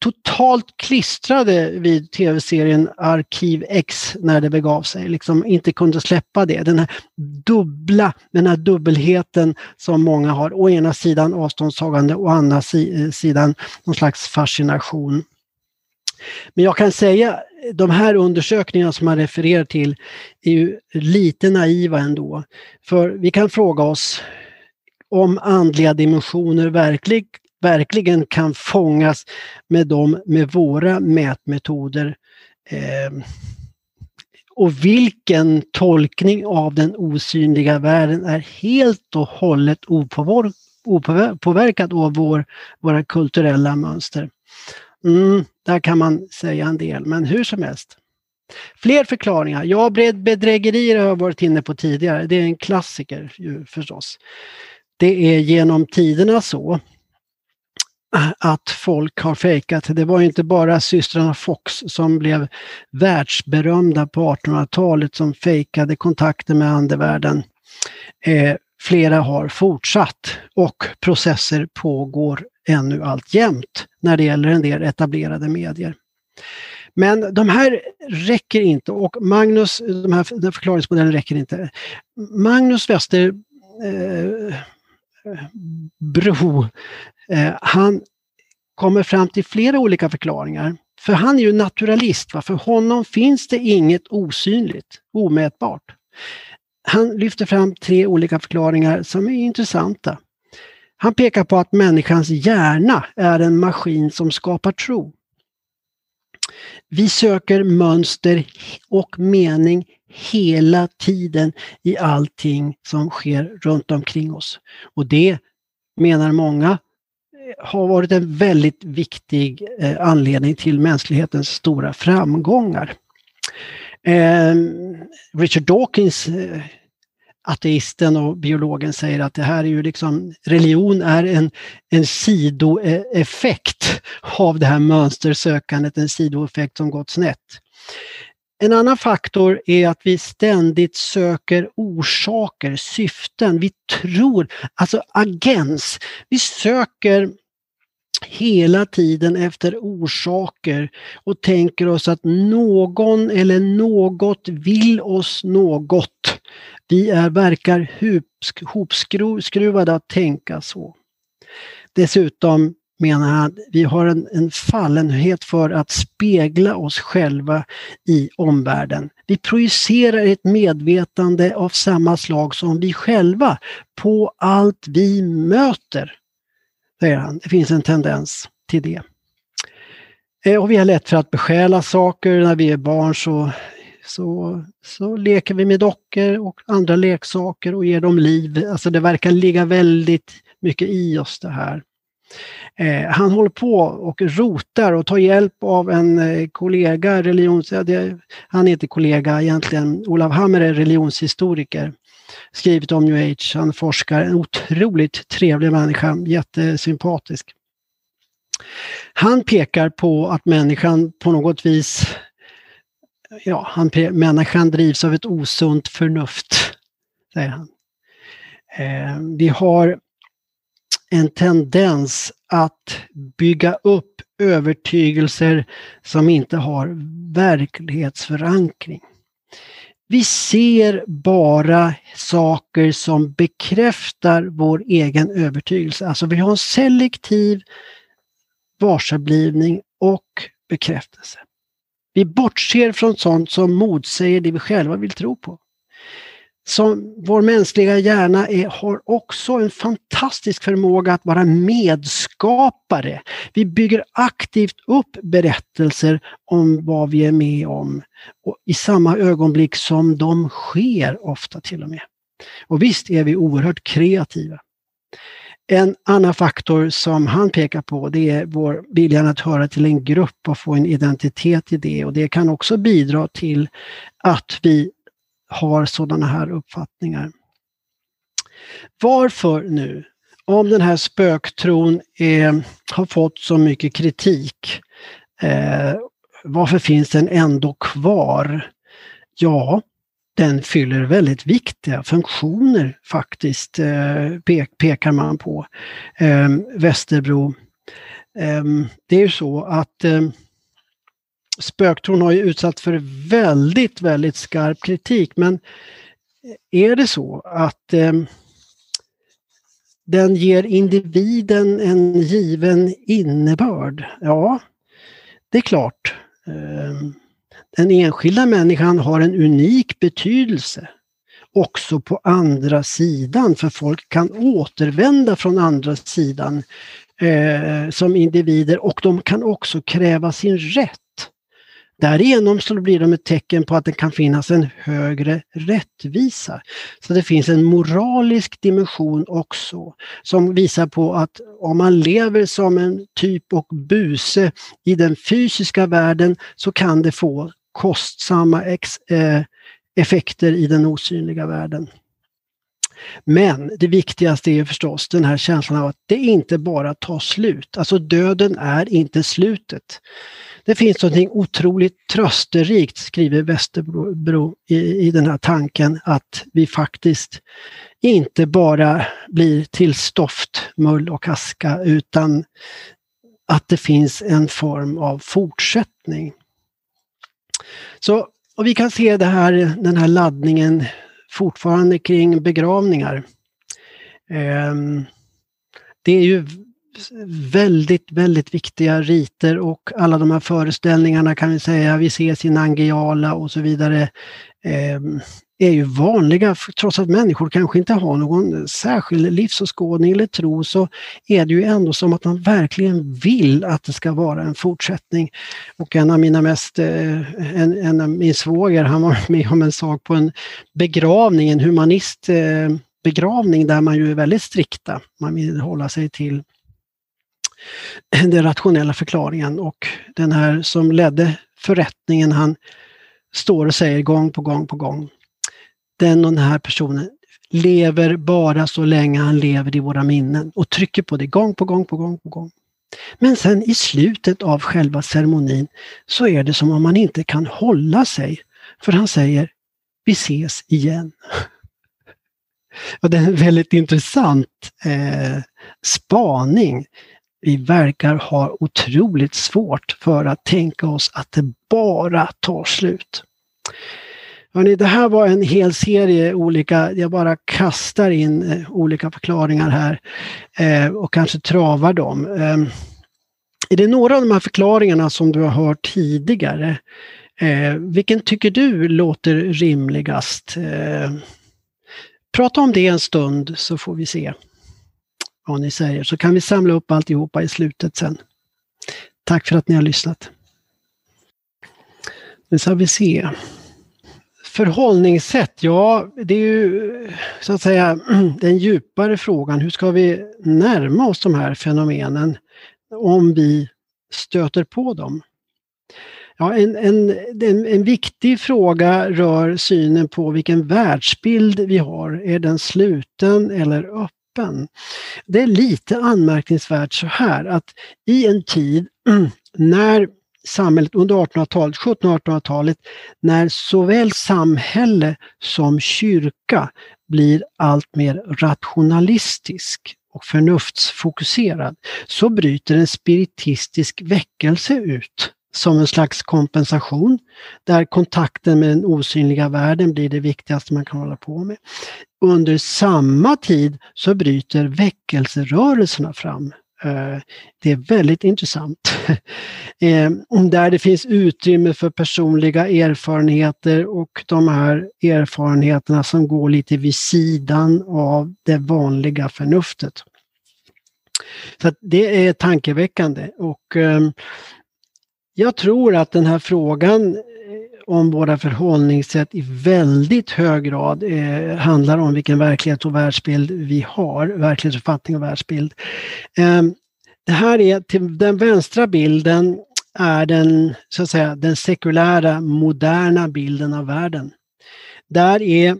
totalt klistrade vid tv-serien Arkiv X när det begav sig, liksom inte kunde släppa det. Den här dubbla, den här dubbelheten som många har. Å ena sidan avståndstagande, å andra eh, sidan någon slags fascination. Men jag kan säga, de här undersökningarna som man refererar till är ju lite naiva ändå. För vi kan fråga oss om andliga dimensioner verklig, verkligen kan fångas med dem med våra mätmetoder. Eh, och vilken tolkning av den osynliga världen är helt och hållet opåverkad av vår, våra kulturella mönster. Mm, där kan man säga en del, men hur som helst. Fler förklaringar. Ja, bedrägerier har jag varit inne på tidigare. Det är en klassiker ju förstås. Det är genom tiderna så eh, att folk har fejkat. Det var inte bara systrarna Fox som blev världsberömda på 1800-talet som fejkade kontakter med andevärlden. Eh, flera har fortsatt och processer pågår ännu alltjämt när det gäller en del etablerade medier. Men de här räcker inte och Magnus, de här, den förklaringsmodellen räcker inte. Magnus Wester eh, Bro, eh, han kommer fram till flera olika förklaringar. För han är ju naturalist, va? för honom finns det inget osynligt, omätbart. Han lyfter fram tre olika förklaringar som är intressanta. Han pekar på att människans hjärna är en maskin som skapar tro. Vi söker mönster och mening hela tiden i allting som sker runt omkring oss. Och det menar många har varit en väldigt viktig eh, anledning till mänsklighetens stora framgångar. Ehm, Richard Dawkins eh, ateisten och biologen säger att det här är ju liksom, religion är en, en sidoeffekt av det här mönstersökandet, en sidoeffekt som gått snett. En annan faktor är att vi ständigt söker orsaker, syften. Vi tror, alltså agens. Vi söker hela tiden efter orsaker och tänker oss att någon eller något vill oss något. Vi är, verkar hopskruvade att tänka så. Dessutom menar han, vi har en, en fallenhet för att spegla oss själva i omvärlden. Vi projicerar ett medvetande av samma slag som vi själva på allt vi möter, säger han. Det finns en tendens till det. Eh, och vi har lätt för att besjäla saker. När vi är barn så, så, så leker vi med dockor och andra leksaker och ger dem liv. Alltså det verkar ligga väldigt mycket i oss det här. Eh, han håller på och rotar och tar hjälp av en eh, kollega, religions, ja, det, han är inte kollega egentligen, Olav Hammer är religionshistoriker, skrivit om new age, han forskar, en otroligt trevlig människa, jättesympatisk. Han pekar på att människan på något vis, ja, han, människan drivs av ett osunt förnuft, säger han. Eh, vi har en tendens att bygga upp övertygelser som inte har verklighetsförankring. Vi ser bara saker som bekräftar vår egen övertygelse. Alltså vi har en selektiv varseblivning och bekräftelse. Vi bortser från sånt som motsäger det vi själva vill tro på som vår mänskliga hjärna är, har också en fantastisk förmåga att vara medskapare. Vi bygger aktivt upp berättelser om vad vi är med om och i samma ögonblick som de sker ofta till och med. Och visst är vi oerhört kreativa. En annan faktor som han pekar på det är vår viljan att höra till en grupp och få en identitet i det och det kan också bidra till att vi har sådana här uppfattningar. Varför nu, om den här spöktron är, har fått så mycket kritik, eh, varför finns den ändå kvar? Ja, den fyller väldigt viktiga funktioner faktiskt, eh, pekar man på. Ehm, Västerbro. Ehm, det är ju så att ehm, spöktron har ju utsatts för väldigt, väldigt skarp kritik, men är det så att den ger individen en given innebörd? Ja, det är klart. Den enskilda människan har en unik betydelse också på andra sidan, för folk kan återvända från andra sidan eh, som individer och de kan också kräva sin rätt. Därigenom så blir de ett tecken på att det kan finnas en högre rättvisa. Så det finns en moralisk dimension också som visar på att om man lever som en typ och buse i den fysiska världen så kan det få kostsamma ex, eh, effekter i den osynliga världen. Men det viktigaste är förstås den här känslan av att det inte bara tar slut. Alltså döden är inte slutet. Det finns något otroligt trösterikt, skriver Westerbro i, i den här tanken, att vi faktiskt inte bara blir till stoft, mull och aska, utan att det finns en form av fortsättning. Så, och vi kan se det här, den här laddningen fortfarande kring begravningar. Ehm, det är ju väldigt, väldigt viktiga riter och alla de här föreställningarna kan vi säga, vi ses i Nangijala och så vidare, ehm, är ju vanliga. Trots att människor kanske inte har någon särskild livsåskådning eller tro så är det ju ändå som att man verkligen vill att det ska vara en fortsättning. Och en av mina mest, eh, en, en av min svåger, han var med om en sak på en begravning, en humanist eh, begravning där man ju är väldigt strikta. Man vill hålla sig till den rationella förklaringen och den här som ledde förrättningen, han står och säger gång på gång på gång den och den här personen lever bara så länge han lever i våra minnen och trycker på det gång på gång på gång på gång. Men sen i slutet av själva ceremonin så är det som om man inte kan hålla sig. För han säger, vi ses igen. *laughs* Och det är en väldigt intressant eh, spaning. Vi verkar ha otroligt svårt för att tänka oss att det bara tar slut. Hörrni, det här var en hel serie olika, jag bara kastar in eh, olika förklaringar här eh, och kanske travar dem. Eh, är det några av de här förklaringarna som du har hört tidigare? Eh, vilken tycker du låter rimligast? Ehm, prata om det en stund så får vi se vad ni säger, så kan vi samla upp alltihopa i slutet sen. Tack för att ni har lyssnat. Nu ska vi se förhållningssätt, ja det är ju så att säga *clears throat* den djupare frågan. Hur ska vi närma oss de här fenomenen om vi stöter på dem? Ja, en, en, en, en, viktig fråga rör synen på vilken världsbild vi har. Är den sluten eller öppen? Det är lite anmärkningsvärt så här att i en tid *clears throat* när samhället under 1800-talet, 1700-1800-talet, när såväl samhälle som kyrka blir allt mer rationalistisk och förnuftsfokuserad, så bryter en spiritistisk väckelse ut som en slags kompensation, där kontakten med den osynliga världen blir det viktigaste man kan hålla på med. Under samma tid så bryter väckelserörelserna fram Eh, det är väldigt intressant. *laughs* Eh, där det finns utrymme för personliga erfarenheter och de här erfarenheterna som går lite vid sidan av det vanliga förnuftet. Så Det är tankeväckande och eh, jag tror att den här frågan om våra förhållningssätt i väldigt hög grad eh, handlar om vilken verklighet och världsbild vi har, verklighetsuppfattning och världsbild. Eh, det här är, till den vänstra bilden är den, så att säga, den sekulära, moderna bilden av världen. Där är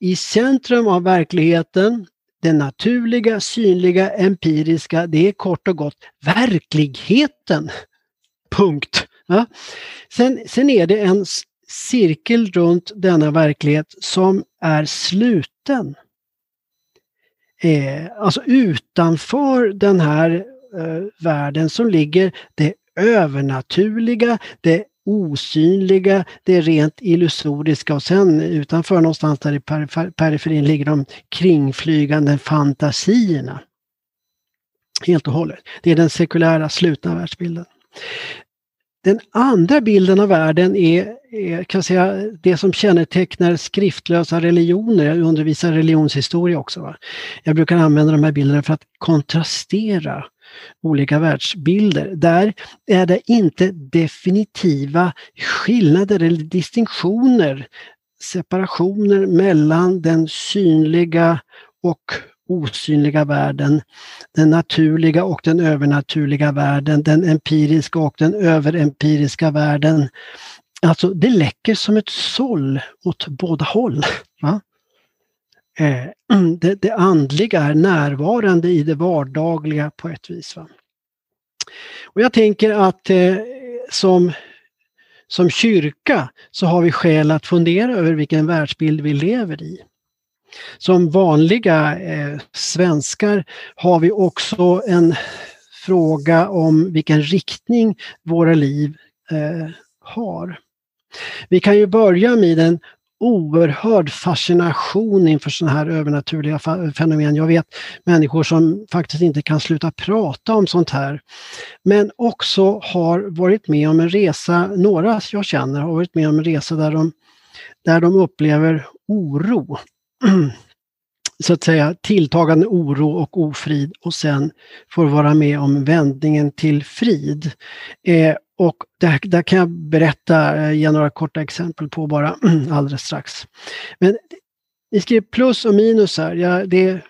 i centrum av verkligheten det naturliga, synliga, empiriska, det är kort och gott verkligheten. Punkt. Ja. Sen, sen är det en cirkel runt denna verklighet som är sluten. Eh, alltså utanför den här eh, världen som ligger det övernaturliga, det osynliga, det rent illusoriska och sen utanför någonstans där i periferin ligger de kringflygande fantasierna. Helt och hållet. Det är den sekulära slutna världsbilden. Den andra bilden av världen är, är kan säga, det som kännetecknar skriftlösa religioner. Jag undervisar religionshistoria också. Va? Jag brukar använda de här bilderna för att kontrastera olika världsbilder. Där är det inte definitiva skillnader eller distinktioner, separationer mellan den synliga och osynliga världen, den naturliga och den övernaturliga världen, den empiriska och den överempiriska världen. Alltså det läcker som ett såll åt båda håll. Va? Eh, *clears throat* det, det andliga är närvarande i det vardagliga på ett vis. Va? Och jag tänker att eh, som, som kyrka så har vi skäl att fundera över vilken världsbild vi lever i. Som vanliga eh, svenskar har vi också en fråga om vilken riktning våra liv eh, har. Vi kan ju börja med den oerhörd fascination inför sådana här övernaturliga fenomen. Jag vet människor som faktiskt inte kan sluta prata om sånt här. Men också har varit med om en resa, några jag känner har varit med om en resa där de, där de upplever oro. *clears throat* så att säga tilltagande oro och ofrid och sen får vara med om vändningen till frid. Eh, och där, där, kan jag berätta, eh, ge några korta exempel på bara *clears throat* alldeles strax. Men ni skriver plus och minus här. Ja, det är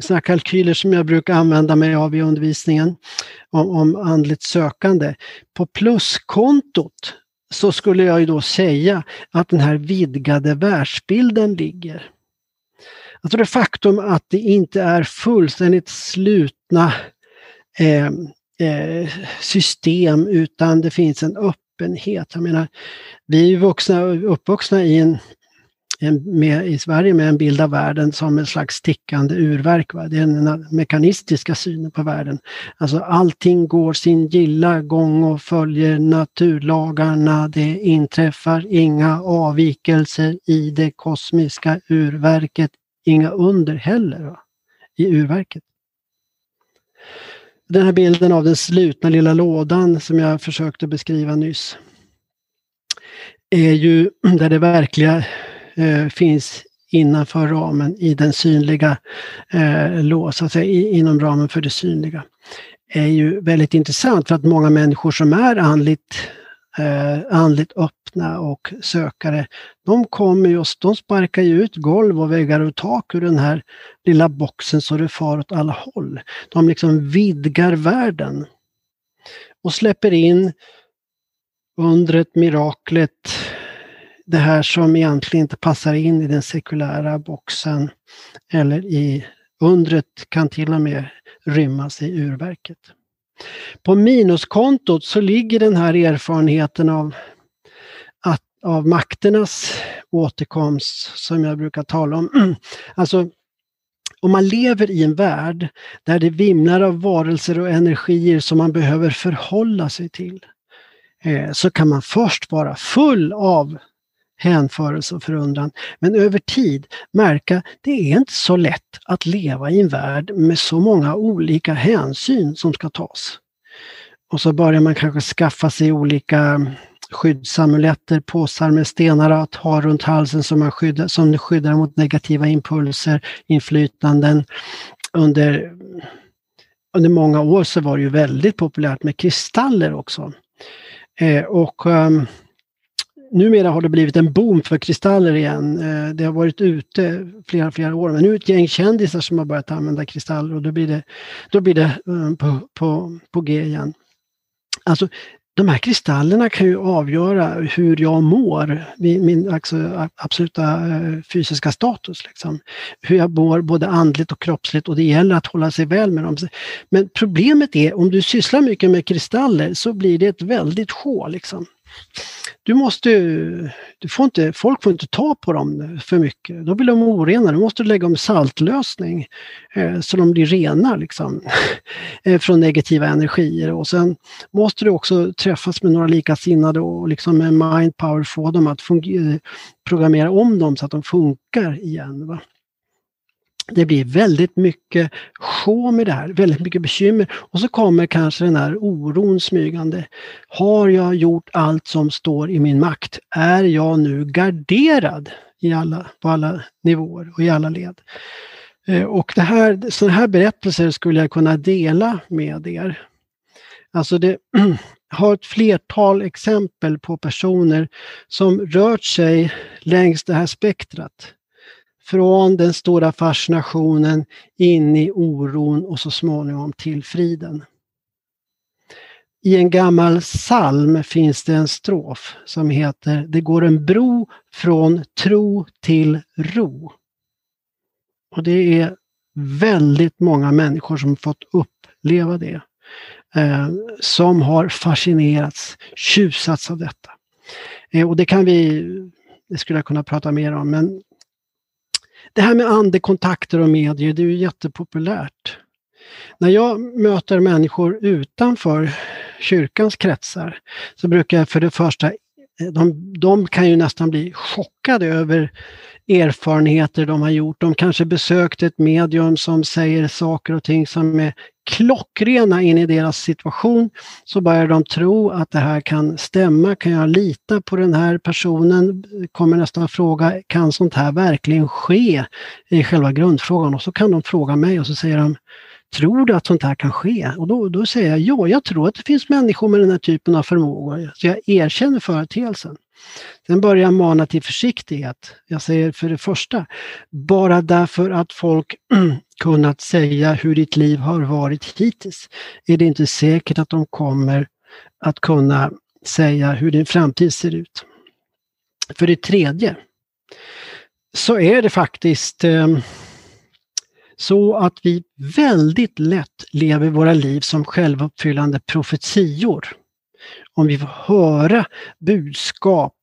sådana kalkyler som jag brukar använda mig av i undervisningen om, om andligt sökande. På pluskontot så skulle jag ju då säga att den här vidgade världsbilden ligger. Alltså det faktum att det inte är fullständigt slutna eh, eh, system utan det finns en öppenhet. Jag menar, vi är vuxna, uppvuxna i, en, en, med, i Sverige med en bild av världen som en slags tickande urverk. Va? Det är den mekanistiska synen på världen. Alltså allting går sin gilla gång och följer naturlagarna. Det inträffar inga avvikelser i det kosmiska urverket inga under heller va? i urverket. Den här bilden av den slutna lilla lådan som jag försökte beskriva nyss är ju där det verkliga eh, finns innanför ramen i den synliga eh, lås, så att säga, inom ramen för det synliga. är ju väldigt intressant för att många människor som är andligt eh, andligt öppna och sökare, de kommer just, de sparkar ju ut golv och väggar och tak ur den här lilla boxen så det far åt alla håll. De liksom vidgar världen och släpper in undret, miraklet, det här som egentligen inte passar in i den sekulära boxen eller i undret kan till och med rymmas i urverket. På minuskontot så ligger den här erfarenheten av, att, av makternas återkomst som jag brukar tala om. *clears throat* Alltså, om man lever i en värld där det vimlar av varelser och energier som man behöver förhålla sig till, eh, så kan man först vara full av hänförelse och förundran. Men över tid märka, det är inte så lätt att leva i en värld med så många olika hänsyn som ska tas. Och så börjar man kanske skaffa sig olika skyddsamuletter, påsar med stenar att ha runt halsen som, man skyddar, som skyddar mot negativa impulser, inflytanden. Under, under många år så var det ju väldigt populärt med kristaller också. Eh, och um, numera har det blivit en boom för kristaller igen. Eh, det har varit ute flera, flera år, men nu är det ett gäng kändisar som har börjat använda kristaller och då blir det, då blir det eh, på, på, på G igen. Alltså, de här kristallerna kan ju avgöra hur jag mår, min alltså, absoluta eh, fysiska status. Liksom. Hur jag mår både andligt och kroppsligt och det gäller att hålla sig väl med dem. Men problemet är om du sysslar mycket med kristaller så blir det ett väldigt sjå. Liksom du måste, du får inte, folk får inte ta på dem för mycket. Då blir de orena. Du måste lägga om saltlösning eh, så de blir rena liksom, *laughs* eh, från negativa energier. Och sen måste du också träffas med några likasinnade och liksom med mindpower få dem att fungera, programmera om dem så att de funkar igen. Va? Det blir väldigt mycket sjå med det här, väldigt mycket bekymmer. Och så kommer kanske den här oron smygande. Har jag gjort allt som står i min makt? Är jag nu garderad i alla, på alla nivåer och i alla led? Eh, och det här, sådana här berättelser skulle jag kunna dela med er. Alltså det *clears throat* har ett flertal exempel på personer som rört sig längs det här spektrat från den stora fascinationen in i oron och så småningom till friden. I en gammal psalm finns det en strof som heter Det går en bro från tro till ro. Och det är väldigt många människor som fått uppleva det. Eh, som har fascinerats, tjusats av detta. Eh, och det kan vi, det skulle jag kunna prata mer om, men det här med andekontakter och medier, det är ju jättepopulärt. När jag möter människor utanför kyrkans kretsar så brukar jag för det första, de, de kan ju nästan bli chockade över erfarenheter de har gjort. De kanske besökt ett medium som säger saker och ting som är klockrena in i deras situation. Så börjar de tro att det här kan stämma. Kan jag lita på den här personen? Kommer nästa fråga, kan sånt här verkligen ske? I själva grundfrågan. Och så kan de fråga mig och så säger de Tror du att sånt här kan ske? Och då, då säger jag ja, jag tror att det finns människor med den här typen av förmågor. Så jag erkänner företeelsen. Sen börjar jag mana till försiktighet. Jag säger för det första, bara därför att folk *clears throat* kunnat säga hur ditt liv har varit hittills, är det inte säkert att de kommer att kunna säga hur din framtid ser ut. För det tredje, så är det faktiskt eh, så att vi väldigt lätt lever våra liv som självuppfyllande profetior. Om vi får höra budskap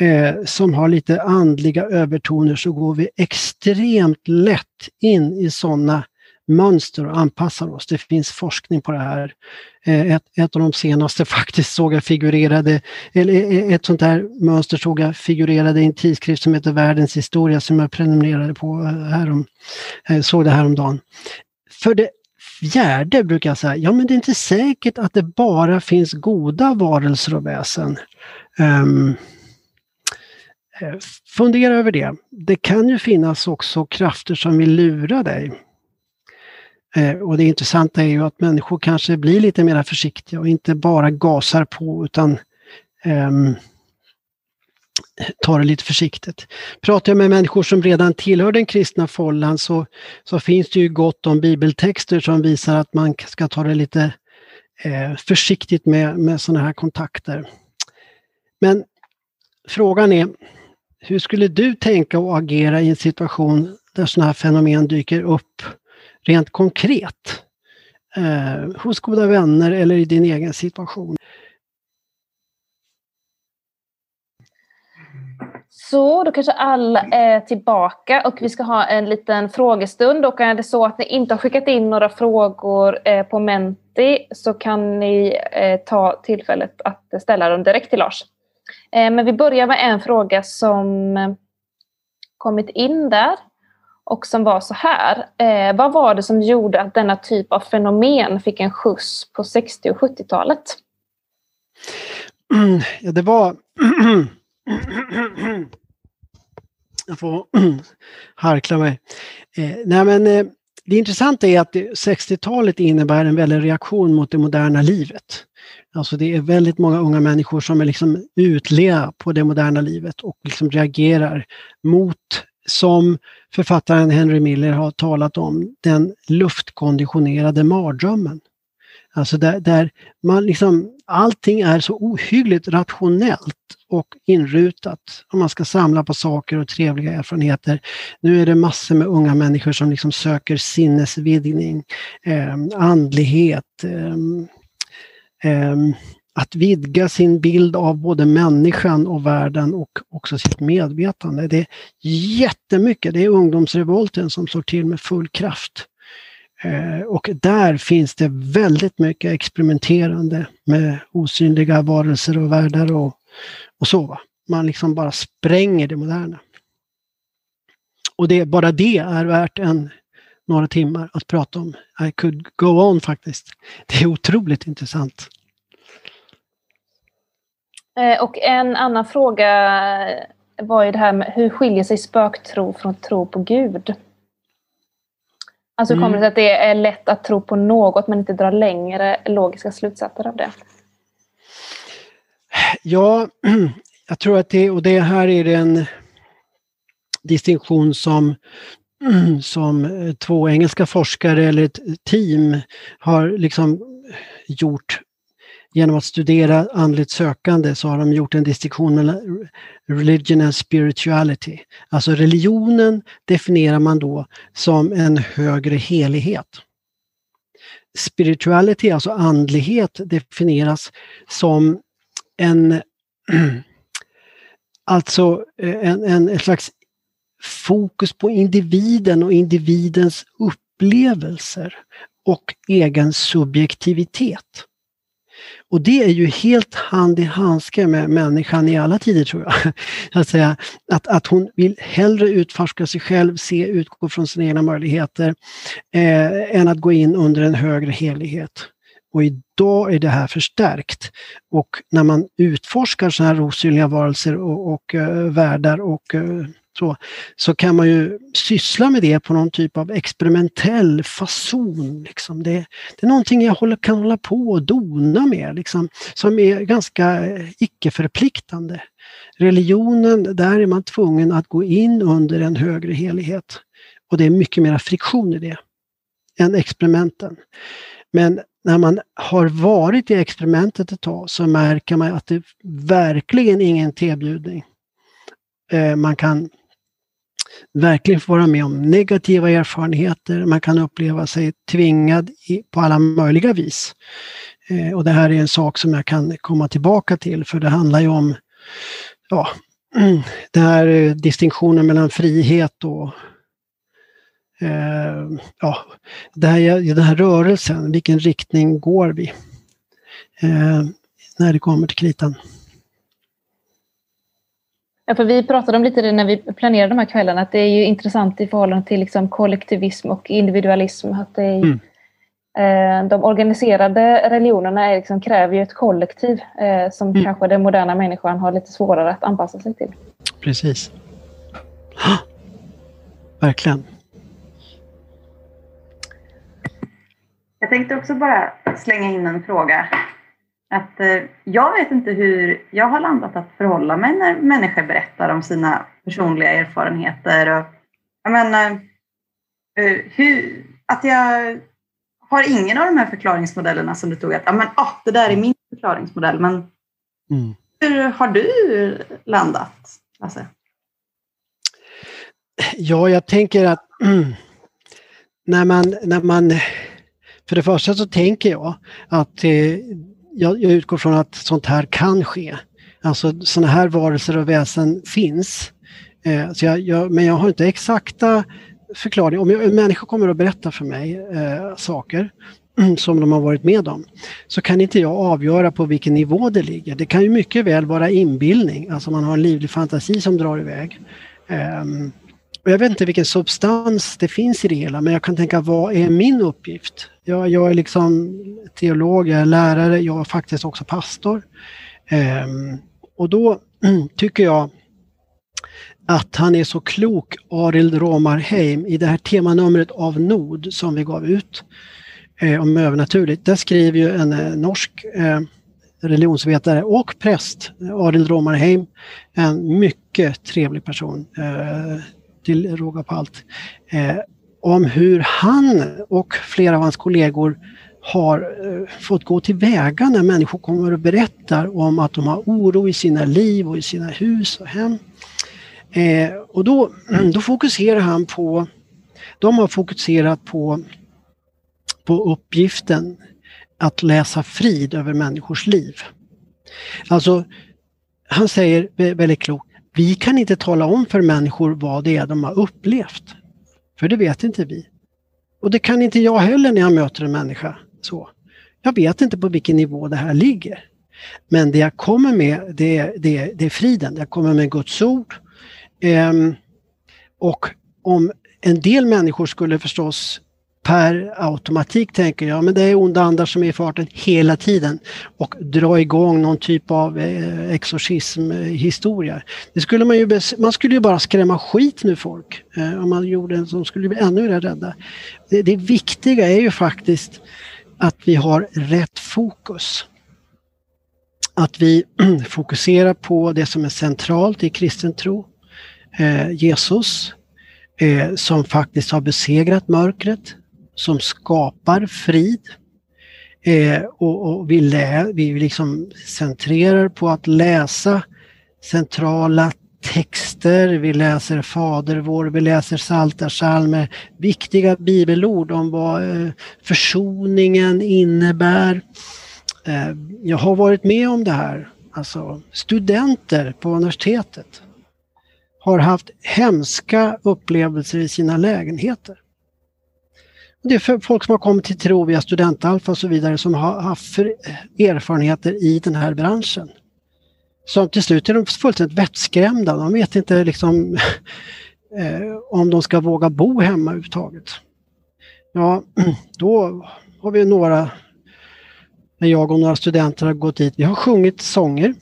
eh, som har lite andliga övertoner så går vi extremt lätt in i sådana mönster och anpassar oss. Det finns forskning på det här. Eh, ett, ett, av de senaste *laughs* faktiskt såg jag figurerade, eller eh, eh, ett sånt här mönster såg jag figurerade i en tidskrift som heter Världens historia som jag prenumererade på härom, såg det häromdagen. För det fjärde brukar jag säga, ja men det är inte säkert att det bara finns goda varelser och väsen. Um, fundera över det. Det kan ju finnas också krafter som vill lura dig. Eh, och det intressanta är ju att människor kanske blir lite mer försiktiga och inte bara gasar på utan um, tar det lite försiktigt. Pratar jag med människor som redan tillhör den kristna follan så, så finns det ju gott om bibeltexter som visar att man ska ta det lite eh, försiktigt med, med sådana här kontakter. Men frågan är, hur skulle du tänka och agera i en situation där sådana här fenomen dyker upp rent konkret? Eh, hos goda vänner eller i din egen situation? Så, då kanske alla är tillbaka och vi ska ha en liten frågestund. Och är det så att ni inte har skickat in några frågor eh, på Menti så kan ni eh, ta tillfället att ställa dem direkt till Lars. Eh, men vi börjar med en fråga som eh, kommit in där och som var så här. Eh, vad var det som gjorde att denna typ av fenomen fick en skjuts på 60 och 70-talet? Mm, ja, det var *clears throat* jag får *clears throat* harkla mig. Eh, nej men, eh, det intressanta är att 60-talet innebär en väldig reaktion mot det moderna livet. Alltså det är väldigt många unga människor som är liksom utlea på det moderna livet och liksom reagerar mot, som författaren Henry Miller har talat om, den luftkonditionerade mardrömmen. Alltså där, där man liksom, allting är så ohyggligt rationellt och inrutat om man ska samla på saker och trevliga erfarenheter. Nu är det massor med unga människor som liksom söker sinnesvidgning, eh, andlighet, eh, eh, att vidga sin bild av både människan och världen och också sitt medvetande. Det är jättemycket, det är ungdomsrevolten som slår till med full kraft. Eh, och där finns det väldigt mycket experimenterande med osynliga varelser och världar och, och så. Man liksom bara spränger det moderna. Och det, bara det är värt en, några timmar att prata om. I could go on faktiskt. Det är otroligt intressant. Eh, och en annan fråga var ju det här med hur skiljer sig spöktro från tro på Gud? Alltså mm. kommer det sig att det är lätt att tro på något men inte dra längre logiska slutsatser av det? Ja, *clears throat* jag tror att det, och det här är en distinktion som, *clears throat* som två engelska forskare eller ett team har liksom gjort genom att studera andligt sökande så har de gjort en distinktion mellan religion and spirituality. Alltså religionen definierar man då som en högre helighet. Spirituality, alltså andlighet, definieras som en *clears throat* alltså en, en, en slags fokus på individen och individens upplevelser och egen subjektivitet. Och det är ju helt hand i handske med människan i alla tider tror jag. *laughs* Att, säga, att, att hon vill hellre utforska sig själv, se, utgå från sina egna möjligheter, eh, än att gå in under en högre helighet. Och idag är det här förstärkt. Och när man utforskar sådana här osynliga varelser och, och uh, världar och uh, så, så kan man ju syssla med det på någon typ av experimentell fason. Liksom. Det, det är någonting jag håller, kan hålla på och dona med, liksom, som är ganska eh, icke-förpliktande. Religionen, där är man tvungen att gå in under en högre helighet. Och det är mycket mera friktion i det än experimenten. Men när man har varit i experimentet ett tag så märker man att det verkligen är ingen tebjudning. Eh, man kan verkligen få vara med om negativa erfarenheter. Man kan uppleva sig tvingad på alla möjliga vis. Eh, och det här är en sak som jag kan komma tillbaka till för det handlar ju om ja, *clears throat* den här eh, distinktionen mellan frihet och eh, ja, det här, den här rörelsen, vilken riktning går vi? Eh, när det kommer till kritan. Ja, för vi pratade om lite det när vi planerade de här kvällarna, att det är ju intressant i förhållande till liksom kollektivism och individualism. Att det är, mm. eh, de organiserade religionerna är liksom, kräver ju ett kollektiv eh, som mm. kanske den moderna människan har lite svårare att anpassa sig till. Precis. Verkligen. Jag tänkte också bara slänga in en fråga att eh, jag vet inte hur jag har landat att förhålla mig när människor berättar om sina personliga erfarenheter. Och, jag menar, eh, hur, att jag har ingen av de här förklaringsmodellerna som du tog att men, oh, det där är min förklaringsmodell. Men mm. hur har du landat, Lasse? Ja, jag tänker att *clears throat* när man, när man för det första så tänker jag att eh, jag, jag utgår från att sånt här kan ske. Alltså sådana här varelser och väsen finns. Eh, så jag, jag, men jag har inte exakta förklaringar. Om jag, människor kommer att berätta för mig eh, saker *clears throat* som de har varit med om, så kan inte jag avgöra på vilken nivå det ligger. Det kan ju mycket väl vara inbildning, alltså man har en livlig fantasi som drar iväg. Eh, och jag vet inte vilken substans det finns i det hela, men jag kan tänka vad är min uppgift? Jag, jag är liksom teolog, jag är lärare, jag är faktiskt också pastor. Um, och då *clears throat* tycker jag att han är så klok, Arild Romarheim, i det här temanumret av Nod som vi gav ut eh, om övernaturligt. Där skriver ju en eh, norsk eh, religionsvetare och präst, Arild Romarheim, en mycket trevlig person eh, till råga på allt, eh, om hur han och flera av hans kollegor har eh, fått gå tillväga när människor kommer och berättar om att de har oro i sina liv och i sina hus och hem. Eh, och då, *clears throat* då fokuserar han på, de har fokuserat på, på uppgiften att läsa frid över människors liv. Alltså, han säger väldigt klokt, vi kan inte tala om för människor vad det är de har upplevt. För det vet inte vi. Och det kan inte jag heller när jag möter en människa. Så. Jag vet inte på vilken nivå det här ligger. Men det jag kommer med, det, det, det är friden. Jag kommer med Guds ord. Ehm, och om en del människor skulle förstås per automatik tänker jag, men det är onda andar som är i farten hela tiden och dra igång någon typ av eh, exorcismhistoria. Det skulle man ju, man skulle ju bara skrämma skit nu folk eh, om man gjorde en som skulle bli ännu mer rädda. Det, det viktiga är ju faktiskt att vi har rätt fokus. Att vi *clears throat* fokuserar på det som är centralt i kristen tro. Eh, Jesus eh, som faktiskt har besegrat mörkret, som skapar frid. Eh, och, och, vi, lä, vi liksom centrerar på att läsa centrala texter, vi läser Fader vår, vi läser Psaltarpsalmer, viktiga bibelord om vad eh, försoningen innebär. Eh, jag har varit med om det här, alltså studenter på universitetet har haft hemska upplevelser i sina lägenheter. Det är för folk som har kommit till tro via studentalfa och så vidare som har haft erfarenheter i den här branschen. Som till slut är de fullständigt vettskrämda. De vet inte liksom *laughs* eh, om de ska våga bo hemma överhuvudtaget. Ja, *clears throat* då har vi några, när jag och några studenter har gått dit, vi har sjungit sånger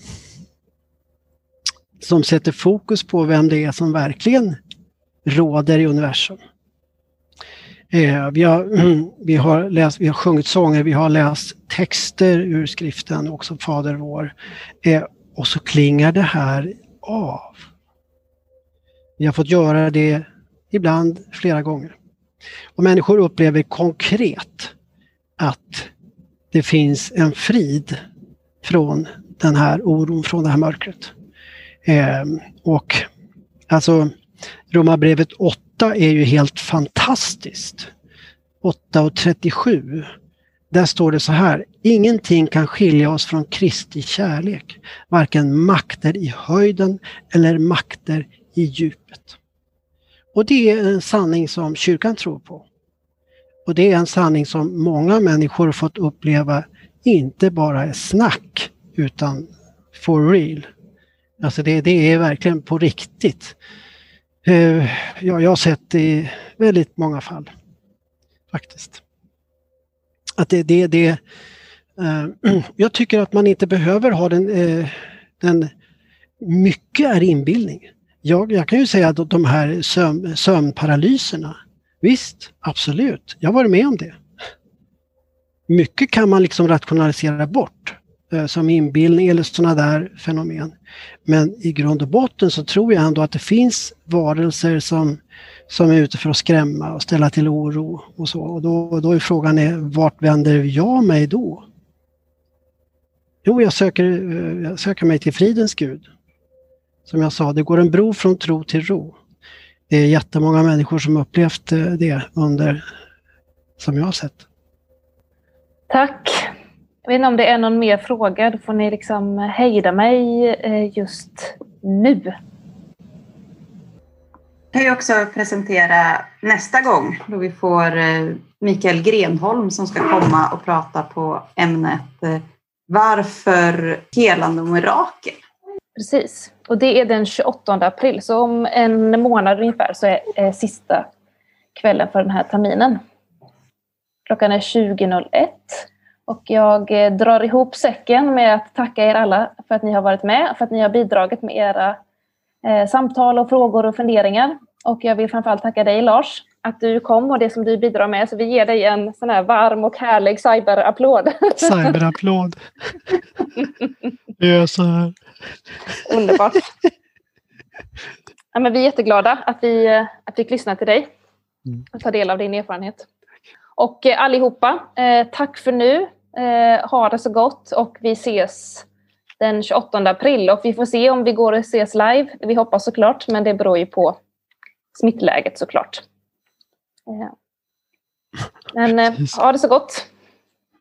som sätter fokus på vem det är som verkligen råder i universum. Eh, vi, har, *clears throat* vi, har läst, vi har sjungit sånger, vi har läst texter ur skriften, också Fader vår. Eh, och så klingar det här av. Vi har fått göra det ibland flera gånger. Och människor upplever konkret att det finns en frid från den här oron, från det här mörkret. Eh, och alltså Romarbrevet 8 är ju helt fantastiskt. 8 och 37. Där står det så här, ingenting kan skilja oss från Kristi kärlek, varken makter i höjden eller makter i djupet. Och det är en sanning som kyrkan tror på. Och det är en sanning som många människor fått uppleva inte bara är snack utan for real. Alltså det, det är verkligen på riktigt. Eh, ja, jag har sett det i väldigt många fall. Faktiskt. Att det, det, det eh, *clears throat* jag tycker att man inte behöver ha den, eh, den mycket är inbildning. Jag, jag, kan ju säga att de här sömn, sömnparalyserna, visst, absolut, jag har varit med om det. Mycket kan man liksom rationalisera bort. Eh, som inbildning eller sådana där fenomen. Men i grund och botten så tror jag ändå att det finns varelser som, som är ute för att skrämma och ställa till oro och så. Och då, då är frågan är, vart vänder jag mig då? Jo, jag söker, eh, jag söker mig till fridens Gud. Som jag sa, det går en bro från tro till ro. Det är jättemånga människor som upplevt eh, det under, som jag har sett. Tack. Jag vet inte om det är någon mer fråga, då får ni liksom hejda mig eh, just nu. Jag kan ju också presentera nästa gång då vi får eh, Mikael Grenholm som ska komma och prata på ämnet eh, Varför helande och mirakel? Precis, och det är den 28 april, så om en månad ungefär så är sista kvällen för den här terminen. Klockan är 20.01 och jag eh, drar ihop säcken med att tacka er alla för att ni har varit med, för att ni har bidragit med era eh, samtal och frågor och funderingar. Och jag vill framförallt tacka dig Lars att du kom och det som du bidrar med. Så vi ger dig en sån här varm och härlig cyberapplåd. *laughs* Cyberapplåd. *laughs* Vi gör så här. Underbart. Ja, men vi är jätteglada att vi, att vi fick lyssna till dig och ta del av din erfarenhet. Och eh, allihopa, eh, tack för nu. Eh, ha det så gott och vi ses den 28 april. Och vi får se om vi går och ses live. Vi hoppas såklart, men det beror ju på smittläget såklart. Eh, Men eh, ha det så gott.